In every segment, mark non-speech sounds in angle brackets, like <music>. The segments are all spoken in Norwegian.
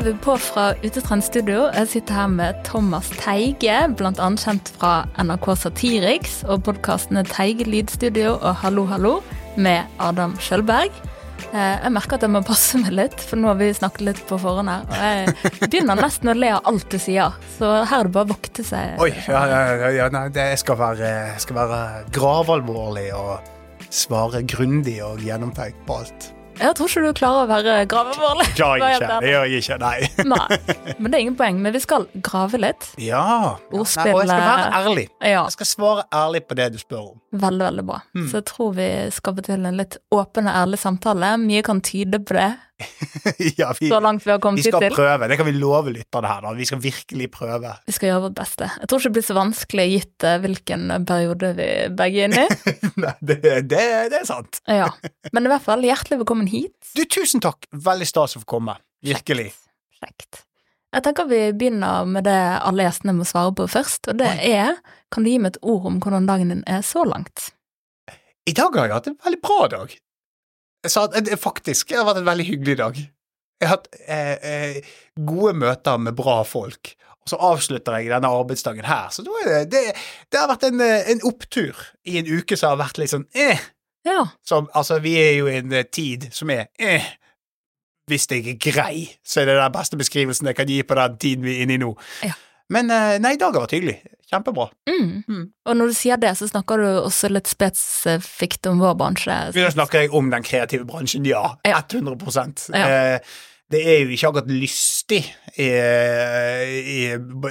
er vi på fra Utetrend studio. Jeg sitter her med Thomas Teige, bl.a. kjent fra NRK Satiriks og podkastene Teige lydstudio og Hallo, hallo med Adam Skjølberg. Eh, Jeg merker at jeg må passe meg litt, for nå har vi snakket litt på forhånd her. Og jeg begynner nesten å le av alt du sier, så her er det bare å vokte seg. Oi, ja, ja, ja nei, det skal være, skal være gravalvorlig og svare grundig og gjennomtenkt på alt. Jeg tror ikke du klarer å være gravemål. Klarer jeg ikke. Det gjør jeg ikke, nei. <laughs> Nei, men det er ingen poeng. Men vi skal grave litt. Ja. nei, og jeg skal være ærlig. Ja, Jeg skal svare ærlig på det du spør om. veldig, veldig bra. Mm. Så jeg tror vi skal få til en litt åpen og ærlig samtale. Mye kan tyde på det, <laughs> ja, vi, så langt vi har kommet til. vi skal prøve. Det kan vi love lytterne her. da. Vi skal virkelig prøve. Vi skal gjøre vårt beste. Jeg tror ikke det blir så vanskelig gitt eh, hvilken periode vi begge er inne i. <laughs> Nei, det, det, det er sant. <laughs> Ja. Men i hvert fall, hjertelig velkommen hit. Du, tusen takk. Veldig stas å få komme. Virkelig. Kjekt. Jeg tenker vi begynner med det alle gjestene må svare på først, og det er Kan du gi meg et ord om hvordan dagen din er så langt? I dag har jeg hatt en veldig bra dag. Det faktisk det har vært en veldig hyggelig dag. Jeg har hatt eh, eh, gode møter med bra folk, og så avslutter jeg denne arbeidsdagen her. Så det, det, det har vært en, eh, en opptur i en uke som har vært litt sånn eh. Ja. Som, altså, vi er jo i en eh, tid som er eh. Hvis jeg er grei, så er det den beste beskrivelsen jeg kan gi på den tiden vi er inne i nå. Ja. Men eh, nei, i dag har vært hyggelig. Kjempebra. Mm. Mm. Og når du sier det, så snakker du også litt spesifikt om vår bransje. Nå snakker jeg om den kreative bransjen, ja. Ja. 100 Ja. eh, Det er jo ikke akkurat lystig i, i,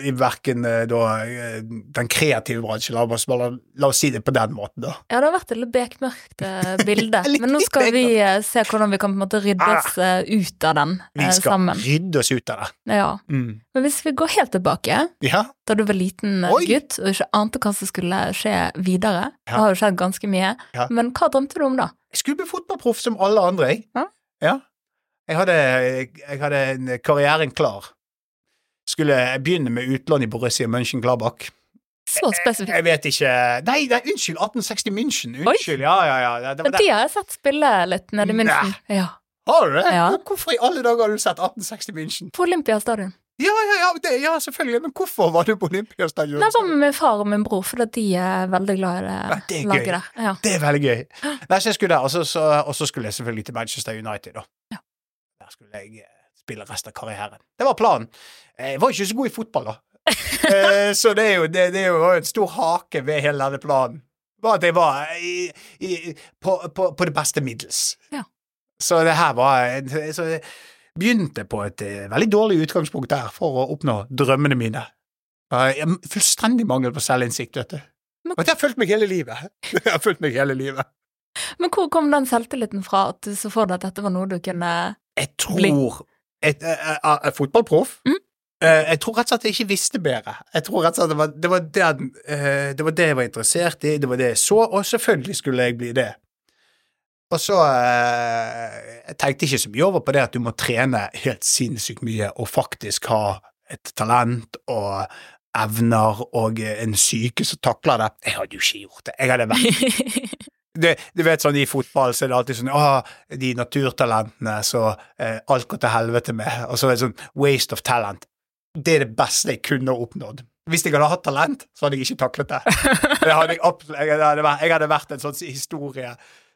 i verken eh, da eh, den kreative bransjen, la oss, la, oss si det på den måten, da. Ja, det har vært et litt bekmørkt eh, <laughs> bilde, men nå skal vi se hvordan vi kan på en måte rydde oss eh, ut av den Vi eh, skal sammen. rydde oss ut av det. Ja. Mm. Men hvis vi går helt tilbake, Ja. da du var liten Oi. gutt og ikke ante hva som skulle skje videre, Ja. det har jo skjedd ganske mye, Ja. men hva drømte du om da? Jeg skulle bli fotballproff som alle andre, jeg. Ja. Jeg hadde, jeg hadde en karrieren klar. Skulle jeg begynne med utlån i Borussia Mönchengladbach. Så spesifikt. Jeg vet ikke Nei, nei unnskyld! 1860 München. Unnskyld. Ja, ja, ja. Det, det De har jeg sett spille litt nede i München. Ja. Har du det? Ja. Hvorfor i alle dager har du sett 1860 München? På Olympiastadion. Ja, ja, ja, det, ja, selvfølgelig, men hvorfor var du på Olympiastadion? Det var med min far og min bror, for de er veldig glad i det, Ja, det laget der. Ja. Det er veldig gøy. Nei, så jeg skulle der, og så, så, og så skulle jeg selvfølgelig til Manchester United, da. Ja. Skulle jeg eh, spille resten av karrieren. Det var planen. Jeg var ikke så god i fotball, da. <laughs> Eh, så det er jo det, det er jo en stor hake ved hele denne planen. Var at jeg var i, i, på, på, på det beste middels. Ja. Så det her var Så jeg begynte på et eh, veldig dårlig utgangspunkt der for å oppnå drømmene mine. Jeg har fullstendig mangel på selvinnsikt, vet du. Men- Og det har fulgt meg hele livet. <laughs> Det har fulgt meg hele livet. Men hvor kom den selvtilliten fra at du så for deg at dette var noe du kunne Jeg tror et, eh, eh, eh, Fotballproff? Mm. Jeg tror rett og slett jeg ikke visste bedre. Jeg tror rett og slett det var det, var det, det var det jeg var interessert i, det var det jeg så, og selvfølgelig skulle jeg bli det. Og så Jeg tenkte ikke så mye over på det at du må trene helt sinnssykt mye og faktisk ha et talent og evner og en syke som takler det. Jeg hadde jo ikke gjort det. Jeg hadde vært <laughs> det, du vet sånn i fotball så er det alltid sånn Å, de naturtalentene så eh, alt går til helvete med. Og så er det sånn waste of talent. Det er det beste jeg kunne oppnådd. Hvis jeg hadde hatt talent, så hadde jeg ikke taklet det. <laughs> det hadde jeg, jeg, hadde vært, jeg hadde vært en sånn historie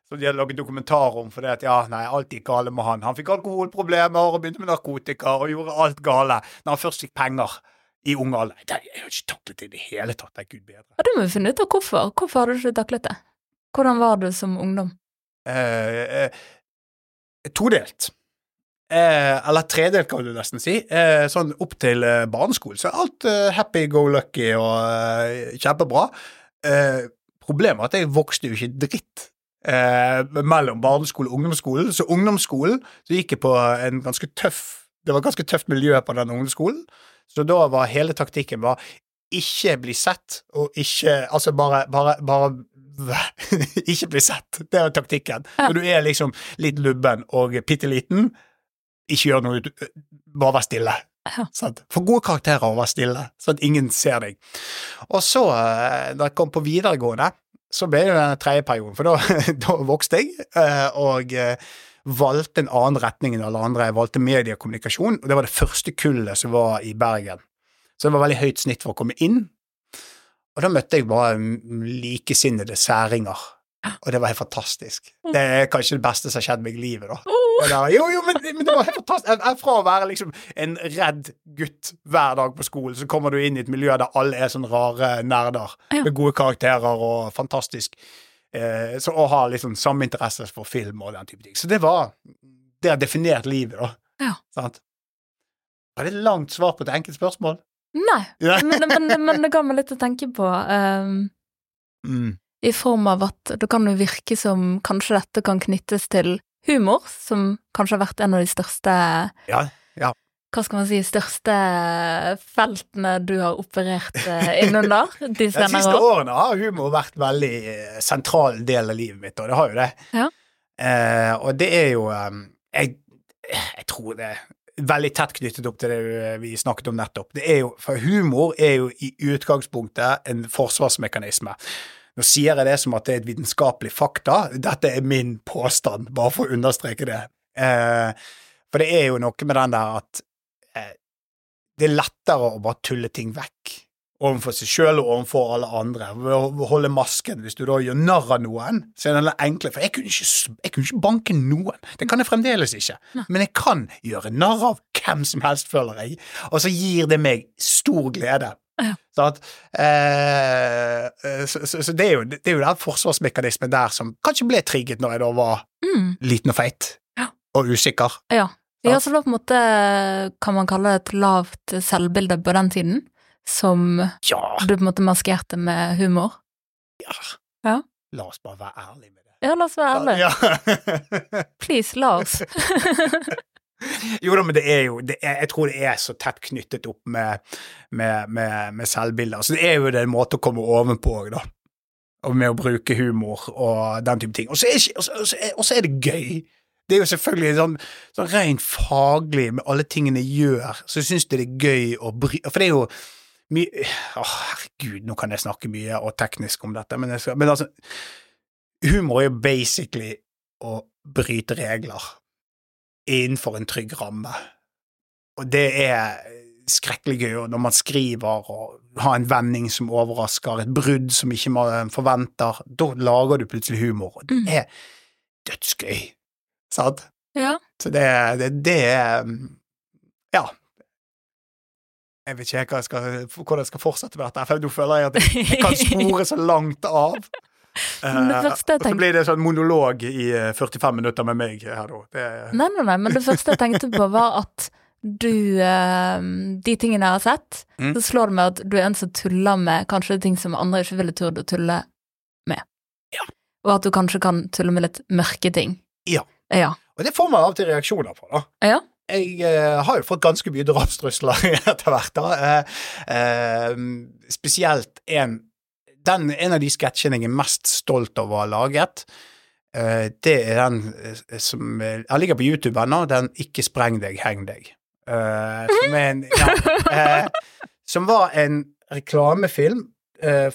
som de hadde laget dokumentar om, For det at ja, nei, alt gikk gale med han. Han fikk alkoholproblemer og begynte med narkotika og gjorde alt gale når han først fikk penger i ung alder. Jeg har ikke taklet det i det hele tatt. Det er gud bedre. Ja, Da må vi finne ut av hvorfor. Hvorfor har du ikke taklet det? Hvordan var du som ungdom? eh, eh, todelt. Eh, eller tredelt, kan du nesten si. Eh, sånn opp til eh, barneskolen. Så er alt eh, happy go lucky og kjempebra. Problemet er at jeg vokste jo ikke dritt mellom barneskole og ungdomsskolen. Så ungdomsskolen så gikk jeg på en ganske tøff Det var et ganske tøft miljø på den ungdomsskolen. Så da var hele taktikken var ikke bli sett, og ikke Altså bare, bare, bare <laughs> ikke bli sett. Det er taktikken. Ja. Når du er liksom litt lubben og bitte liten, ikke gjør noe, bare vær stille. Ja. Få gode karakterer og vær stille, sånn at ingen ser deg. Og så, da jeg kom på videregående, så ble det den tredje perioden, for da, <laughs> da vokste jeg, og, valgte en annen retning enn alle andre. Jeg valgte mediekommunikasjon, og det var det første kullet som var i Bergen. Så det var veldig høyt snitt for å komme inn. Og da møtte jeg bare likesinnede særinger. Og det var helt fantastisk. Det er kanskje det beste som har skjedd meg i livet, da. Da, jo, jo, men, men det var helt fantastisk. Fra å være liksom en redd gutt hver dag på skolen, så kommer du inn i et miljø der alle er sånn rare nerder med gode karakterer og fantastisk eh, så, Og har liksom samme interesse for film og den type ting. Så det var Det har definert livet, da. Ja. Sant? Var det et langt svar på et enkelt spørsmål? Nei, men, men, men det ga meg litt å tenke på. Um, Mm. I form av at det kan jo virke som kanskje dette kan knyttes til humor, som kanskje har vært en av de største Ja, ja. Hva skal man si, største feltene du har operert eh, innunder <laughs> de De siste årene har humor vært veldig eh, sentral del av livet mitt, og det har jo det. Ja. Uh, og det er jo um, jeg, jeg tror det veldig tett knyttet opp til det eh, vi snakket om nettopp. Det er jo, for humor er jo i utgangspunktet en forsvarsmekanisme. Nå sier jeg det som at det er et vitenskapelig fakta. Dette er min påstand, bare for å understreke det. Eh, for det er jo noe med den der at eh, det er lettere å bare tulle ting vekk overfor seg sjøl og overfor alle andre. Ved å holde masken. Hvis du da gjør narr av noen, så er det enkle. For jeg kunne, ikke, jeg kunne ikke banke noen. Det kan jeg fremdeles ikke. Men jeg kan gjøre narr av hvem som helst, føler jeg. Og så gir det meg stor glede. Så, at, eh, eh, så, så, så det er jo, det er jo den forsvarsmekanismen der som kanskje ble trigget når jeg da var Mm, liten og feit. Ja. Og usikker. ja. ja, så det var på en måte, kan man kalle det et lavt selvbilde på den tiden, som Ja, du på en måte maskerte med humor. ja. Ja. La oss bare være ærlige med det. Ja, la oss være ærlige. Ja. <laughs> Please, la oss. <laughs> Jo da, men det er jo det er, Jeg tror det er så tett knyttet opp med, med, med, med selvbilder. Så det er jo det en måte å komme ovenpå òg, da. Og med å bruke humor og den type ting. Og så er, er, det gøy. Det er jo selvfølgelig sånn, sånn rent faglig med alle tingene jeg gjør, så jeg syns det er gøy å bry For det er jo mye Å, herregud, nå kan jeg snakke mye og teknisk om dette, men, skal, men altså Humor er jo basically å bryte regler innenfor en trygg ramme. Og det er skrekkelig gøy og når man skriver og har en vending som overrasker, et brudd som ikke man forventer. Da lager du plutselig humor, og det Mm. er dødsgøy. Sant? Ja. Så det, det, det er Ja. Jeg vet ikke jeg skal, hvordan jeg skal fortsette med dette, nå føler jeg at jeg, jeg kan spore så langt av. <laughs> Eh, jeg og så blir det sånn monolog i eh, 45 minutter med meg her nå. Det, Nei, nei, nei, men det første jeg tenkte på var at du uh, De tingene jeg har sett, Mm. så slår det meg at du er en som tuller med kanskje ting som andre ikke ville turt å tulle med. Ja. Og at du kanskje kan tulle med litt mørke ting. Ja. Ja. Og det får man av og til reaksjoner på, da. Ja. Jeg eh, har jo fått ganske mye drapstrusler <laughs> etter hvert, da. Eh, eh, spesielt en den, En av de sketsjene jeg er mest stolt over å ha laget, eh, det er den eh, som Den ligger på YouTube ennå, den Ikke spreng deg, heng deg. Som, en, ja, som var en reklamefilm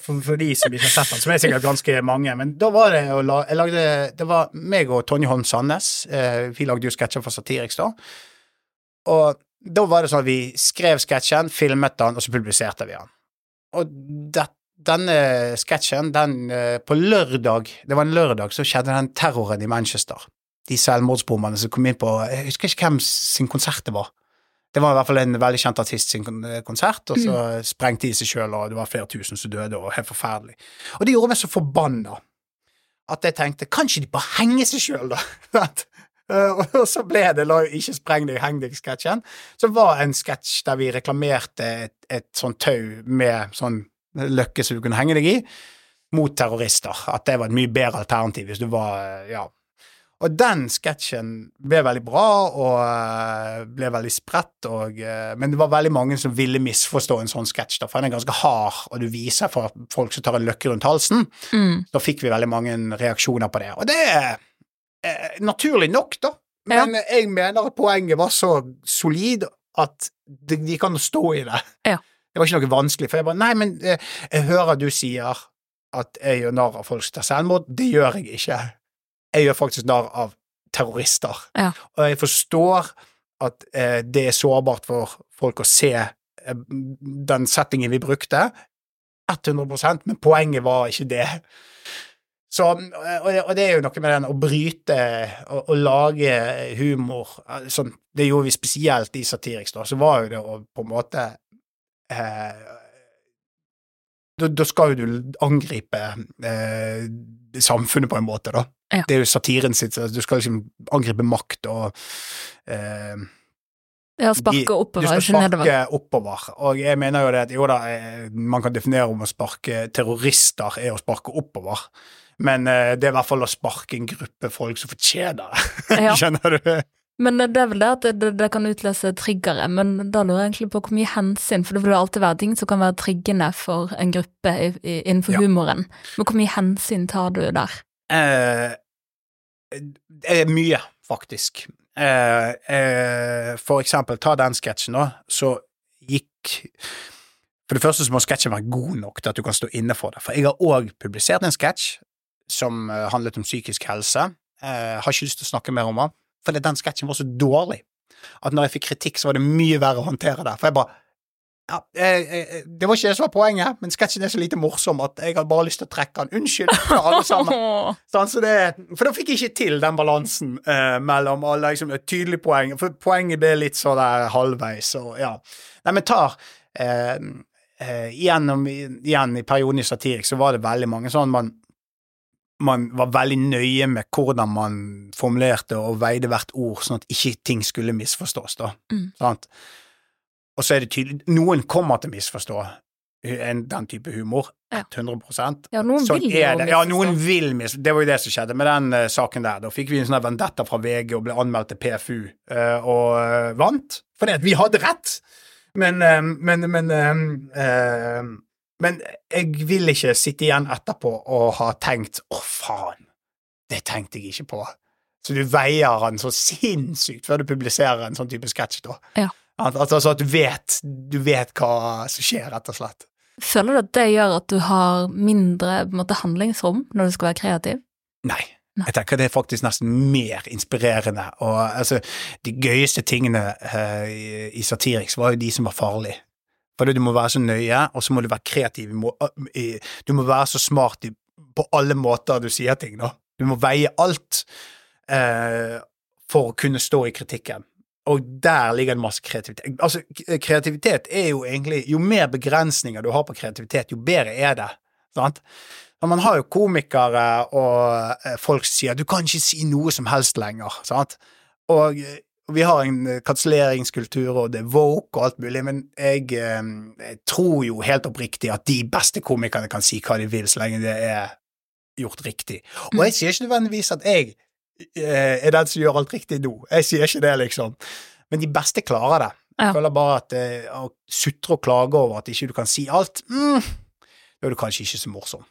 for, for de som ikke har sett den, som er sikkert ganske mange. Men da var det la, jeg lagde, Det var meg og Tonje Holm Sandnes. Vi lagde jo sketsjer for Satiriks da. Og da var det sånn at vi skrev sketsjen, filmet den, og så publiserte vi den. Og det, denne sketsjen, den eh, På lørdag, det var en lørdag, så skjedde den terroren i Manchester. De selvmordsbomberne som kom inn på Jeg husker ikke hvem sin konsert det var. Det var i hvert fall en veldig kjent artist sin konsert, og så sprengte de seg sjøl, og det var flere tusen som døde, og helt forferdelig. Og det gjorde meg så forbanna at jeg tenkte, kan ikke de bare henge seg sjøl, da? <laughs> Eh, og <laughs> så ble det la Ikke spreng deg, heng deg-sketsjen, som var en sketsj der vi reklamerte et, et sånt tau med sånn løkke som du kunne henge deg i, mot terrorister. At det var et mye bedre alternativ hvis du var eh, Ja. Og den sketsjen ble veldig bra, og eh, ble veldig spredt, og, men det var veldig mange som ville misforstå en sånn sketsj, for den er ganske hard, og du viser for folk som tar en løkke rundt halsen. Mm. Da fikk vi veldig mange reaksjoner på det, og det er eh, naturlig nok, da. Ja. Men jeg mener at poenget var så solid at de, de kan stå i det. Ja. Det var ikke noe vanskelig, for jeg bare Nei, men eh, jeg hører du sier at jeg gjør narr av folk som tar selvmord. Det gjør jeg ikke. Jeg gjør faktisk narr av terrorister. Ja. Og jeg forstår at eh, det er sårbart for folk å se eh, den settingen vi brukte, 100% men poenget var ikke det. Så, og, det, er jo noe med den å bryte og, lage humor sånn, Det gjorde vi spesielt i Satiriks, da. Så var jo det å på en måte eh, da, da skal jo du angripe eh, samfunnet på en måte, da. Ja. Det er jo satiren sitt, du skal liksom angripe makt og eh, Ja, sparke oppover, Du skal sparke oppover. Og jeg mener jo det at jo da, eh, man kan definere om å sparke terrorister er å sparke oppover. Men eh, det er i hvert fall å sparke en gruppe folk som fortjener det. Ja. <laughs> Skjønner du? Men det er vel det at det, det, kan utløse triggere, men da lurer jeg egentlig på hvor mye hensyn, for det vil jo alltid være ting som kan være triggende for en gruppe i, i, innenfor Ja. humoren. Men hvor mye hensyn tar du der? Eh, det er mye, faktisk. Eh, eh, for eksempel, ta den sketsjen, da. Så gikk For det første så må sketsjen være god nok til at du kan stå inne for det. For jeg har òg publisert en sketsj som eh, handlet om psykisk helse. Eh, har ikke lyst til å snakke mer om den, for den sketsjen var så dårlig at når jeg fikk kritikk, så var det mye verre å håndtere det. For jeg bare ja, eh, eh, Det var ikke det som var poenget, men sketsjen er så lite morsom at jeg hadde bare lyst til å trekke den. Unnskyld alle sammen. <laughs> Sånn, så det, for da fikk jeg ikke til den balansen eh, mellom alle liksom, et tydelig poeng, for poenget ble litt sånn der halvveis, og ja. Nei, men tar eh, eh, igjennom, igjen i perioden i Satirik så var det veldig mange sånn man man var veldig nøye med hvordan man formulerte og veide hvert ord, sånn at ikke ting skulle misforstås, da. Mm. Sant? Og så er det tydelig Noen kommer til å misforstå den type humor. Ja. 100 Ja, noen Sånn vil jo. Ja, noen vil misforstå. Det var jo det som skjedde med den uh, saken der. Da fikk vi en sånn vendetta fra VG og ble anmeldt til PFU, uh, og uh, vant. Fordi at vi hadde rett. Men, eh, men, men eh, eh, Men jeg vil ikke sitte igjen etterpå og ha tenkt 'å, faen', det tenkte jeg ikke på. Så du veier den så sinnssykt før du publiserer en sånn type sketsj, da. Ja. Altså, altså at du vet, du vet hva som skjer, rett og slett. Føler du at det gjør at du har mindre måte, handlingsrom når du skal være kreativ? Nei. Jeg tenker det er faktisk nesten mer inspirerende. Og altså, de gøyeste tingene uh, i, i Satiriks var jo de som var farlige. Fordi du må være så nøye, og så må du være kreativ. Du må, være så smart på alle måter du sier ting, da. Du må veie alt eh, for å kunne stå i kritikken. Og der ligger det masse kreativitet. Altså, kreativitet er jo egentlig Jo mer begrensninger du har på kreativitet, jo bedre er det. Sant? Man har jo komikere og eh, folk sier du kan ikke si noe som helst lenger. Sant? Og eh, vi har en eh, kanselleringskultur, og det er woke og alt mulig, men jeg, eh, jeg tror jo helt oppriktig at de beste komikerne kan si hva de vil, så lenge det er gjort riktig. Og jeg sier ikke nødvendigvis at jeg eh, er den som gjør alt riktig nå. Jeg sier ikke det, liksom. Men de beste klarer det. Jeg føler bare at å sutre og klage over at ikke du kan si alt, mm, da er du kanskje ikke så morsom.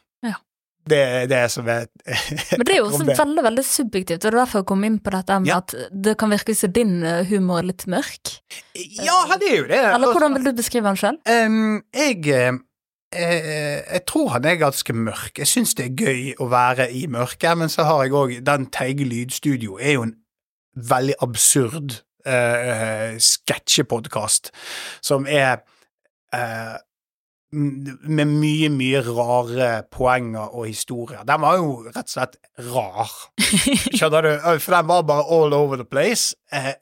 Det er det som er <laughs> Men det er jo også veldig veldig subjektivt, og det er derfor jeg kom inn på dette med Ja. at det kan virke som din eh, humor er litt mørk. Ja, det er jo det. Eller hvordan vil du beskrive den sjøl? Um, jeg, eh, eh, jeg tror han er ganske mørk. Jeg syns det er gøy å være i mørket, men så har jeg òg Den Teige lydstudio er jo en veldig absurd uh, sketsjepodkast som er uh, med mye, mye rare poenger og historier. Den var jo rett og slett rar. Skjønner du? For den var bare all over the place. Eh,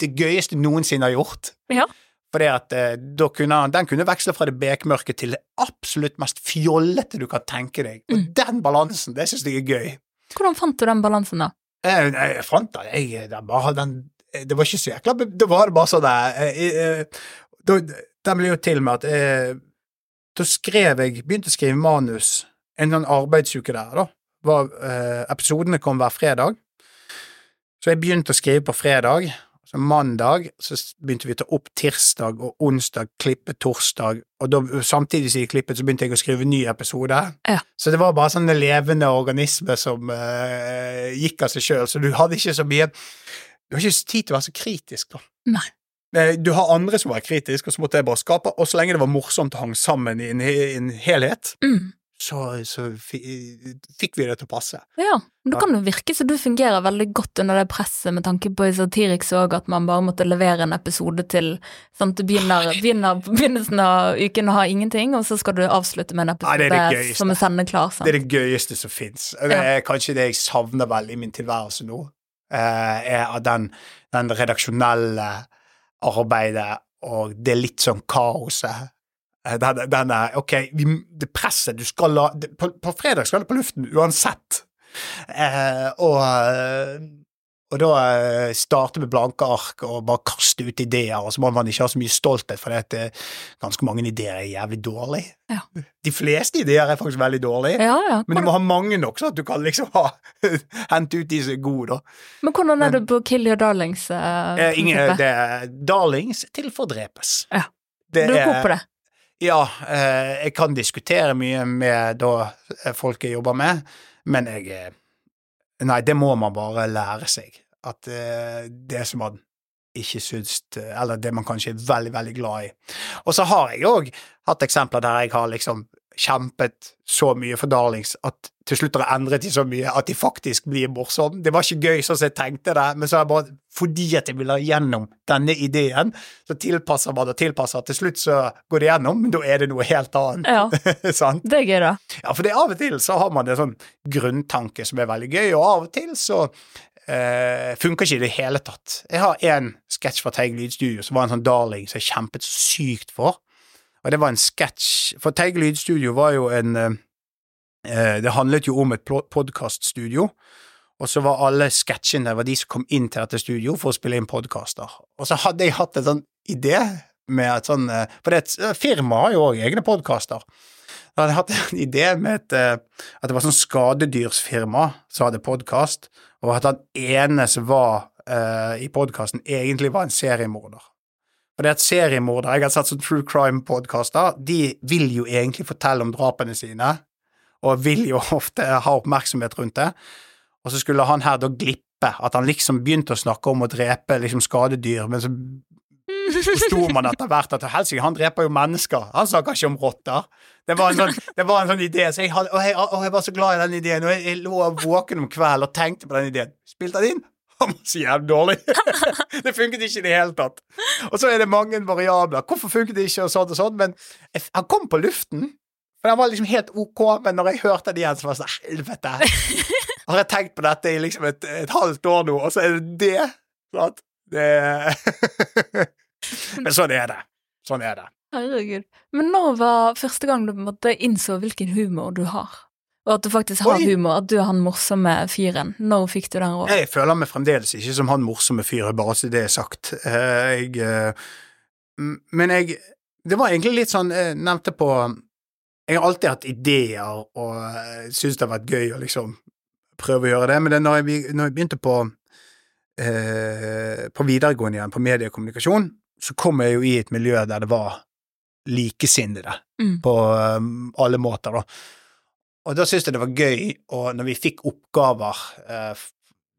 det gøyeste noensinne har gjort. Ja. Fordi at eh, kunne Den kunne veksle fra det bekmørke til det absolutt mest fjollete du kan tenke deg. Og Mm. den balansen, det syns jeg er gøy. Hvordan fant du den balansen, da? Jeg, jeg fant den, jeg, den bare, den, det var ikke så jækla Det var bare sånn der eh, eh, Den ble jo til med at eh, Da skrev jeg Begynte å skrive manus en sånn arbeidsuke der, da. Var, eh, episodene kom hver fredag. Så jeg begynte å skrive på fredag. Så mandag så begynte vi å ta opp tirsdag og onsdag, klippe torsdag, og da, samtidig som jeg klippet, så begynte jeg å skrive ny episode. Ja. Så det var bare sånne levende organismer som eh, gikk av seg sjøl, så du hadde ikke så mye Du har ikke tid til å være så kritisk, da. Nei. Eh, Du har andre som var kritiske, og så måtte jeg bare skape, og så lenge det var morsomt og hang sammen i en, en helhet, Mm. så, så fikk vi det til å passe. Ja, men det kan jo virke som du fungerer veldig godt under det presset, med tanke på i Satiriks òg, at man bare måtte levere en episode til sant? Du begynner, begynner begynnelsen av uken å ha ingenting, og så skal du avslutte med en Ja, episode det er det som er sendeklar. Sant? Det er det gøyeste som fins. Det er kanskje det jeg savner vel i min tilværelse nå. eh, er at den, den redaksjonelle arbeidet og det er litt sånn kaoset. Eh, Den, den er Ok, vi, det presset du skal la det, på, på fredag skal det på luften uansett. Eh, og, eh, og da eh, starte med blanke ark og bare kaste ut ideer, og så må man ikke ha så mye stolthet, for det at eh, ganske mange ideer er jævlig dårlige. Ja. De fleste ideer er faktisk veldig dårlige. Ja, ja. Men du må ha mange nok, så at du kan liksom ha, <laughs> hente ut de som er gode, da. Men hvordan er Men- det på Kill Your Darlings? eh, Eh, ingen, det er darlings til fordrepes. Ja. Det Du er god på det? Ja, eh, jeg kan diskutere mye med da folk jeg jobber med, men jeg Nei, det må man bare lære seg. At eh, det som man ikke syns Eller det man kanskje er veldig, veldig glad i. Og så har jeg òg hatt eksempler der jeg har liksom kjempet så mye for Darlings at til slutt har jeg endret de så mye at de faktisk blir morsomme. Det var ikke gøy sånn som jeg tenkte det, men så er det bare fordi at jeg vil ha gjennom denne ideen, så tilpasser man og tilpasser. Til slutt så går det gjennom, men da er det noe helt annet. Ja, <laughs> det er gøy, da. Ja, for det av og til så har man en sånn grunntanke som er veldig gøy, og av og til så Uh, funker ikke i det hele tatt. Jeg har en sketsj fra Teigen Lydstudio som var en sånn darling som jeg kjempet så sykt for. Og det var en sketsj For Teig Lydstudio var jo en eh, eh, Det handlet jo om et podkaststudio. Og så var alle sketsjene var de som kom inn til dette studio for å spille inn podkaster. Og så hadde jeg hatt en sånn idé med et sånn eh, For det, er firma har jo òg egne podkaster. Da hadde jeg hatt en <laughs> idé med et, eh, at det var sånn skadedyrsfirma som hadde podkast, og at han ene som var eh, i podkasten, egentlig var en seriemorder. Og det er at seriemordere, Jeg har sett sånn true crime-podkaster, de vil jo egentlig fortelle om drapene sine, og vil jo <laughs> ofte ha oppmerksomhet rundt det. Og så skulle han her da glippe, at han liksom begynte å snakke om å drepe liksom skadedyr, men så forsto man etter hvert at helsike, han dreper jo mennesker, han snakker ikke om rotter. Det var en sånn, det var en sånn idé, så jeg, hadde, og jeg, og jeg var så glad i den ideen, og jeg, jeg lå våken om kvelden og tenkte på den ideen. Spilte den inn? Han var så jævlig dårlig. <laughs> det funket ikke i det hele tatt. Og så er det mange variabler. Hvorfor funket det ikke, og sånn og sånn, men han kom på luften. For han var liksom helt ok, men når jeg hørte det igjen, så var det sånn Helvete! <laughs> Har jeg tenkt på dette i liksom et, et halvt år nå, og så er det det? Sant? Det <laughs> Men sånn er det. Sånn er det. Herregud. Men når var første gang du på en måte innså hvilken humor du har? Og at du faktisk har Oi. humor, at du er han morsomme fyren. Når fikk du den råden? Jeg føler meg fremdeles ikke som han morsomme fyren, bare så det er sagt. Eh, Jeg eh, Men jeg Det var egentlig litt sånn Jeg nevnte på Jeg har alltid hatt ideer og syns det har vært gøy å liksom prøve å gjøre det, men det, når, jeg, når jeg begynte på eh, på videregående igjen, på mediekommunikasjon, så kom jeg jo i et miljø der det var likesinnede Mm. på alle måter, da. Og da syntes jeg det var gøy, og når vi fikk oppgaver eh,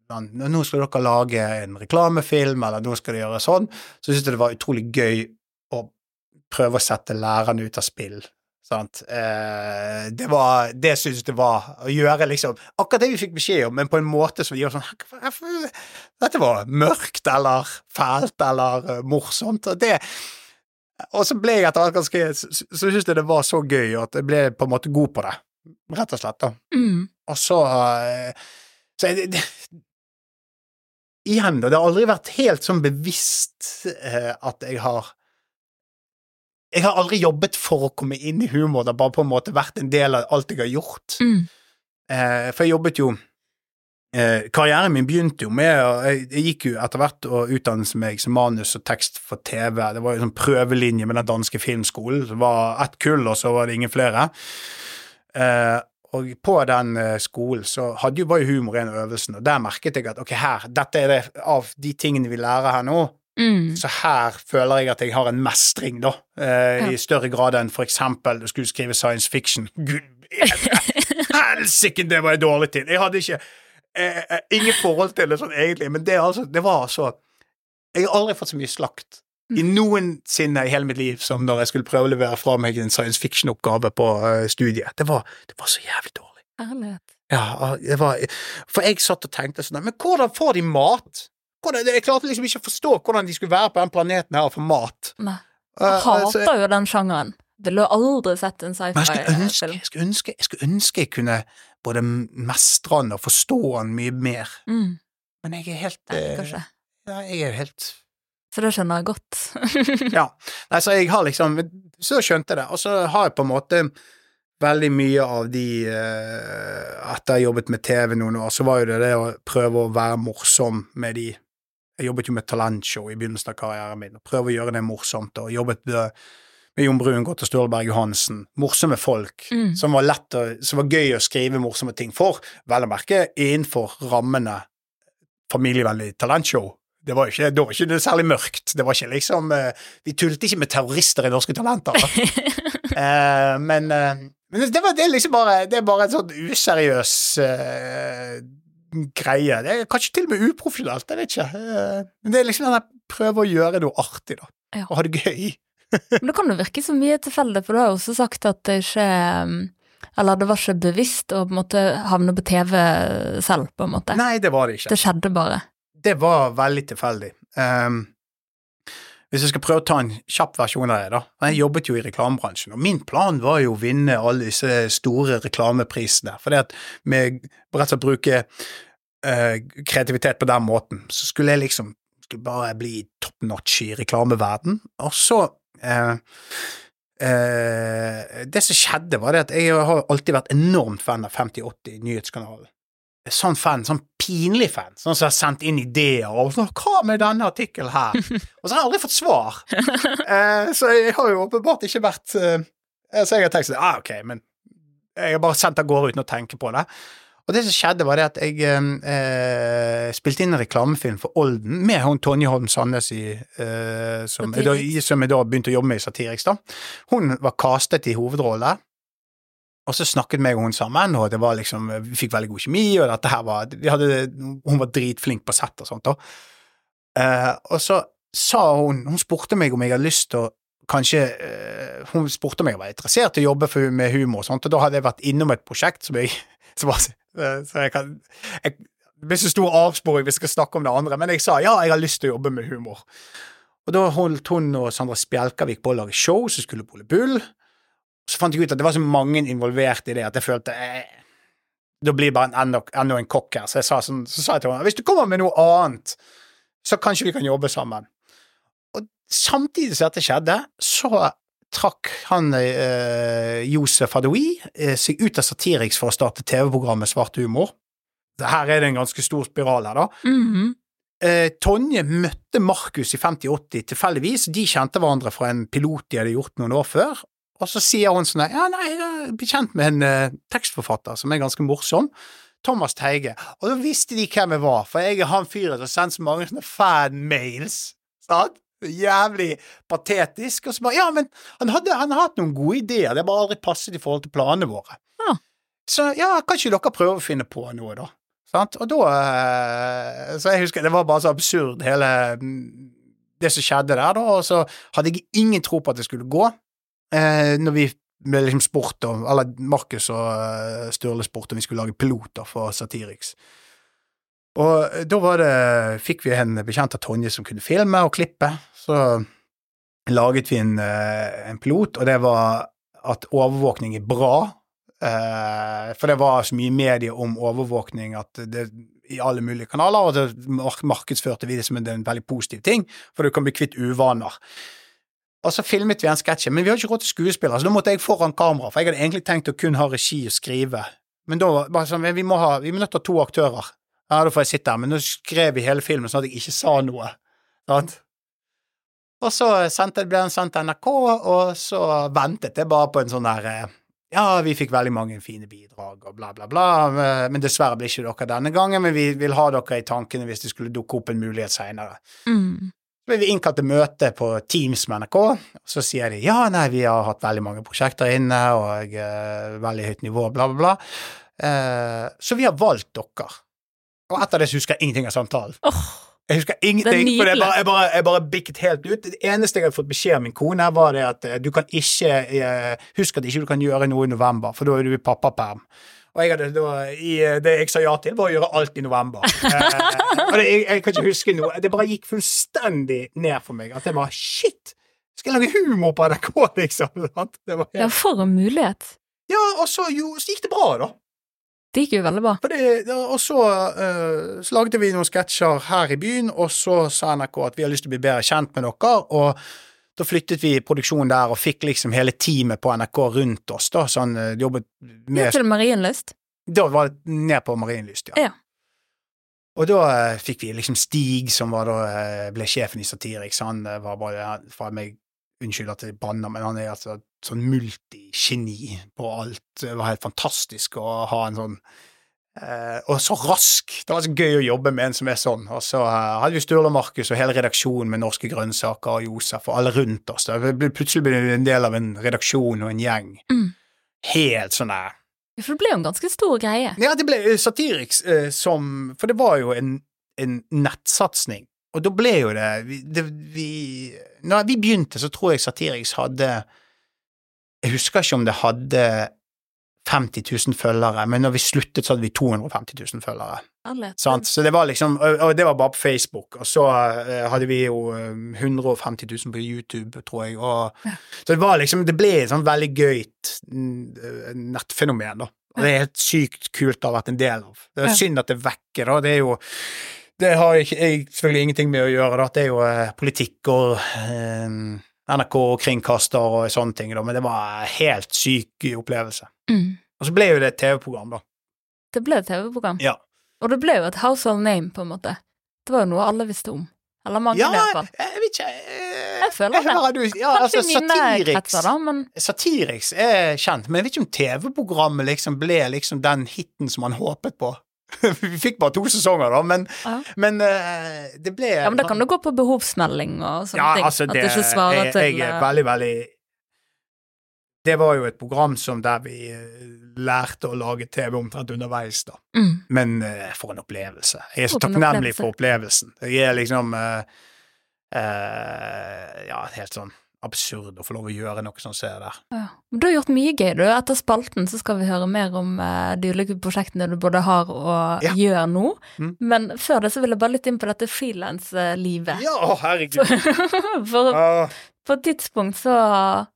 Nå skal dere lage en reklamefilm, eller nå skal dere gjøre sånn, så syntes jeg det var utrolig gøy å prøve å sette lærerne ut av spill. Sant? Eh, det var Det syntes jeg var å gjøre liksom akkurat det vi fikk beskjed om, men på en måte som gjør sånn Dette var mørkt eller fælt eller eh, morsomt. Og det og så ble jeg etter hvert ganske så syntes jeg det var så gøy at jeg ble på en måte god på det, rett og slett. da. Mm. Og så eh, Så jeg, det, Igjen, da. Det har aldri vært helt sånn bevisst eh, at jeg har Jeg har aldri jobbet for å komme inn i humor, det har bare på en måte vært en del av alt jeg har gjort. Mm. Eh, for jeg jobbet jo eh, Karrieren min begynte jo med jeg, jeg gikk jo etter hvert og utdannet meg som manus og tekst for TV. Det var jo sånn prøvelinje med den danske filmskolen. Det var ett kull, og så var det ingen flere. Eh, og på den eh, skolen så hadde jo, bare humor en av øvelsene, og der merket jeg at ok, her, dette er det av de tingene vi lærer her nå, Mm. så her føler jeg at jeg har en mestring, da, eh, Ja. i større grad enn for eksempel du skulle skrive science fiction. Gud! <laughs> Helsike, det var jeg dårlig til! Jeg hadde ikke eh, eh, Ingen forhold til det sånn egentlig, men det, altså, det var altså Jeg har aldri fått så mye slakt i noensinne i hele mitt liv som når jeg skulle prøve å levere fra meg en science fiction-oppgave på uh, studiet. Det var, det var så jævlig dårlig. Ærlighet. Ja, det var For jeg satt og tenkte sånn Men hvordan får de mat? Hvordan, jeg klarte liksom ikke å forstå hvordan de skulle være på den planeten her og få mat. Nei. Uh, Jeg hater jo den sjangeren. Ville jo aldri sett en men jeg skulle, ønske, sci-fi-film. jeg, jeg skulle ønske jeg kunne både mestre den og forstå den mye mer. Mm. Men jeg er helt Nei, eh, kanskje. ja, Jeg er helt Så det skjønner jeg godt. <laughs> Ja. Nei, så jeg har liksom Så skjønte jeg det. Og så har jeg på en måte veldig mye av de uh, Etter jeg jobbet med TV noen år, så var jo det det å prøve å være morsom med de Jeg jobbet jo med talentshow i begynnelsen av karrieren min, og prøve å gjøre det morsomt, og jobbet med, Jon Brungot og Berg Johansen. Morsomme folk Mm. som var lett å, som var gøy å skrive morsomme ting for, vel å merke innenfor rammene familievennlig talentshow. Det var ikke, det var ikke det særlig mørkt. Det var ikke liksom eh, Vi tullet ikke med terrorister i Norske Talenter. uh, <laughs> men, uh, men det, var, det er liksom bare Det er bare en sånn useriøs uh, greie. Det er kanskje til og med uprofesjonelt, jeg vet ikke. Men det er liksom den der prøve å gjøre noe artig, da. Ja. Og ha det gøy. Men det kan jo virke så mye tilfeldig, for du har jo også sagt at det ikke Eller det var ikke bevisst å på en måte havne på TV selv, på en måte. Nei, det var det ikke. Det skjedde bare. Det var veldig tilfeldig. Um, hvis jeg skal prøve å ta en kjapp versjon av det, da. Jeg jobbet jo i reklamebransjen, og min plan var jo å vinne alle disse store reklameprisene. For det at med rett og slett bruke uh, kreativitet på den måten, så skulle jeg liksom skulle bare bli top notch i reklameverden. Og så uh, uh, Det som skjedde, var det at jeg har alltid vært enormt fan av 5080 Nyhetskanalen sånn fan, sånn pinlig fan, sånn som har sendt inn ideer og sånn 'Hva med denne artikkelen her?' <laughs> Og så har jeg aldri fått svar. Eh, så jeg har jo åpenbart ikke vært eh, Så jeg har tenkt sånn ah, ok, men jeg har bare sendt av gårde uten å tenke på det. Og det som skjedde, var det at jeg eh, spilte inn en reklamefilm for Olden med hun Tonje Holm Sandnes i eh, som, jeg da, som jeg da begynte å jobbe med i Satiriks. da. Hun var castet i hovedrolle. Og så snakket meg og hun sammen, og det var liksom, vi fikk veldig god kjemi, og dette her var vi hadde, Hun var dritflink på sett og sånt. da. Eh, og så sa hun Hun spurte meg om jeg hadde lyst til å kanskje eh, Hun spurte meg om jeg var interessert i å jobbe for, med humor, og sånt, og da hadde jeg vært innom et prosjekt som jeg <laughs> som var, Så jeg kan jeg, Det blir så stor avsporing hvis jeg skal snakke om det andre, men jeg sa ja, jeg har lyst til å jobbe med humor. Og da holdt hun og Sandra Spjelkavik på å lage show som skulle Pole Bull. Så fant jeg ut at det var så mange involvert i det at jeg følte eh, Da blir det bare enda, enda en kokk her. Så jeg sa, sånn, så sa jeg til henne hvis du kommer med noe annet, så kanskje vi kan jobbe sammen. Og samtidig som dette skjedde, så trakk han eh, Josef Adoui eh, seg ut av Satiriks for å starte TV-programmet Svart humor. Her er det en ganske stor spiral her, da. Mhm. Eh, Tonje møtte Markus i 5080 tilfeldigvis. De kjente hverandre fra en pilot de hadde gjort noen år før. Og så sier hun sånn Ja, nei, jeg er bekjent med en uh, tekstforfatter som er ganske morsom. Thomas Teige. Og da visste de hvem jeg var, for jeg er han fyren som sendt så mange sånne fan-mails. Sant? Jævlig patetisk. Og så bare Ja, men han, hadde, han hatt noen gode ideer, det har bare aldri passet i forhold til planene våre. Ja. Så ja, kan ikke dere prøve å finne på noe, da? Sant? Og da eh, Så jeg husker det var bare så absurd, hele mm, det som skjedde der, da, og så hadde jeg ingen tro på at det skulle gå. Eh, når vi ble liksom spurt om Eller Markus og eh, Sturle spurte om vi skulle lage piloter for Satiriks. Og eh, da var det Fikk vi en bekjent av Tonje som kunne filme og klippe, så laget vi en, eh, en pilot, og det var at overvåkning er bra. Eh, for det var så mye medie om overvåkning at det i alle mulige kanaler, og det markedsførte vi det som en, en veldig positiv ting, for du kan bli kvitt uvaner. Og så filmet vi en sketsj, men vi har ikke råd til skuespillere, så da måtte jeg foran kamera, for jeg hadde egentlig tenkt å kun ha regi og skrive. Men da var det sånn, vi må ha, vi er nødt til å ha to aktører. Ja, da får jeg sitte her, men nå skrev vi hele filmen sånn at jeg ikke sa noe. Sant? Og så ble den sendt til NRK, og så ventet jeg bare på en sånn der eh, Ja, vi fikk veldig mange fine bidrag og bla, bla, bla, eh, men dessverre blir ikke dere denne gangen, men vi vil ha dere i tankene hvis det skulle dukke opp en mulighet seinere. Mm. Så ble vi innkalt til møte på Teams med NRK, og så sier de ja, nei, vi har hatt veldig mange prosjekter inne, og uh, veldig høyt nivå, bla, bla, bla. Uh, så vi har valgt dere. Og etter det så husker jeg ingenting av samtalen. Oh, Jeg husker er ingenting, for jeg bare, jeg, bare, jeg bare bikket helt ut. Det eneste jeg hadde fått beskjed av min kone, var det at eh, du kan ikke uh, Husk at ikke du kan gjøre noe i november, for da er du i pappaperm. Og jeg hadde da, i, eh, det jeg sa ja til, var å gjøre alt i november. Eh, og det, jeg, jeg kan ikke huske noe. Det bare gikk fullstendig ned for meg. At jeg bare Shit! Skal jeg lage humor på NRK, liksom? <laughs> Sant? Det var Ja, for en mulighet. ja, og så, jo, så gikk det bra, da. Det gikk jo veldig bra. Fordi, det, og så, uh, så lagde vi noen sketsjer her i byen, og så sa NRK at vi har lyst til å bli bedre kjent med dere, og da flyttet vi produksjonen der og fikk liksom hele teamet på NRK rundt oss, da, sånn eh, jobbet med med til Marienlyst. Da var det ned på Marienlyst, ja. Ja. Og da eh, fikk vi liksom Stig, som var da eh, ble sjefen i Satiriks, han eh, var bare fra meg Unnskyld at jeg banner, men han er altså sånn multigeni på alt. Det var helt fantastisk å ha en sånn eh, Og så rask! Det var så gøy å jobbe med en som er sånn. Og så uh, hadde vi Sturle og Markus og hele redaksjonen med Norske Grønnsaker og Josef og alle rundt oss. Det ble, plutselig ble vi en del av en redaksjon og en gjeng. Mm. Helt sånn der For det ble jo en ganske stor greie. ja, det ble eh, Satiriks uh, som For det var jo en, en nettsatsing. Og da ble jo det vi, det vi Når vi begynte, så tror jeg Satiriks hadde Jeg husker ikke om det hadde 50 000 følgere, men når vi sluttet, så hadde vi 250 000 følgere. Sant? Så det var liksom Og det var bare på Facebook. Og så eh, hadde vi jo eh, 150 000 på YouTube, tror jeg. Og, Så det var liksom Det ble et sånn veldig gøyt mm, eh, nettfenomen, da. Og det er helt sykt kult å ha vært en del av. Det er synd at det vekker, da. Det er jo Det har jeg, jeg selvfølgelig ingenting med å gjøre, da. Det er jo eh, politikk og eh, NRK og kringkaster og sånne ting, da. Men det var en helt syk opplevelse. Mm. Og så ble jo det et TV-program, da. Det ble et TV-program. Ja. Og det ble jo et household name, på en måte. Det var jo noe alle visste om. Eller mange, Ja, i hvert fall. jeg vet ikke Jeg, Jeg føler det. Du, ja, Kanskje altså, Satiriks da, men Satiriks er kjent, men jeg vet ikke om TV-programmet liksom ble liksom den hiten som man håpet på. <laughs> Vi fikk bare to sesonger, da, men, Ja. men uh, det ble Ja, men det kan jo gå på behovsmelding og sånne Ja, ting. altså, At det, det ikke svarer jeg, til jeg er eh, veldig, veldig Det var jo et program som der vi eh, lærte å lage TV omtrent underveis, da. mm. Men uh, for en opplevelse. Jeg er så takknemlig for opplevelsen. Jeg er liksom uh, Ja, helt sånn absurd å få lov å gjøre noe sånt som det der. ja. Du har gjort mye gøy, du. Etter spalten så skal vi høre mer om uh, de ulike prosjektene du både har og Ja. gjør nå. Mm. Men før det så vil jeg bare litt inn på dette frilanslivet. Ja, å, herregud. <laughs> For uh. på et tidspunkt så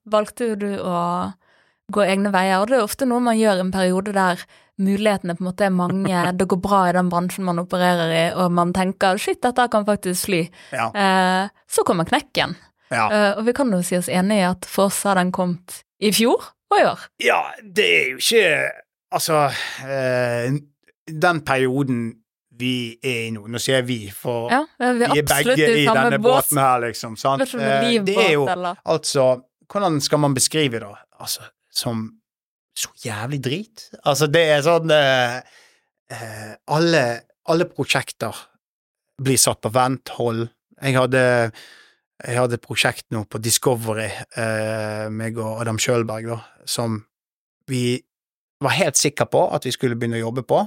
valgte jo du å gå egne veier, og det er ofte noe man gjør i en periode der mulighetene på en måte er mange, <laughs> det går bra i den bransjen man opererer i, og man tenker shit, dette kan faktisk fly. ja. Eh, så kommer knekken, ja. Uh, og vi kan jo si oss enig i at for oss har den kommet i fjor og i år. Ja, det er jo ikke Altså, uh, den perioden vi er i nå Nå sier vi, for Ja, vi er vi er begge i denne bås. båten her, liksom. Sant? Det er Eh, det er jo eller altså Hvordan skal man beskrive det? Altså, som så jævlig drit. Altså, det er sånn uh, alle, alle prosjekter blir satt på vent, hold. Jeg hadde jeg hadde et prosjekt nå på Discovery, eh, meg og Adam Schjølberg, da, som vi var helt sikre på at vi skulle begynne å jobbe på.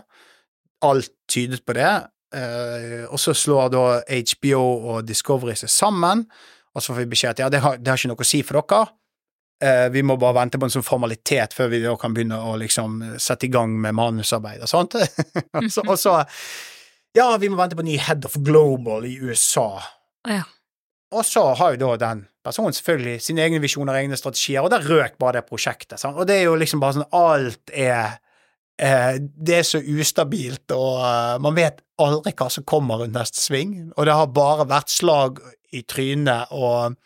Alt tydet på det. Eh, og så slår da HBO og Discovery seg sammen, og så får vi beskjed at ja, det har, det har ikke noe å si for dere. Eh, vi må bare vente på en sånn formalitet før vi da kan begynne å liksom sette i gang med manusarbeid og sånt. og, <laughs> så, og så Ja, vi må vente på en ny Head of Global i USA. Ja. Og så har jo da den personen selvfølgelig sine egne visjoner og egne strategier, og der røk bare det prosjektet. Sant? Og det er jo liksom bare sånn Alt er eh, Det er så ustabilt, og uh, man vet aldri hva som kommer rundt neste sving. Og det har bare vært slag i trynet og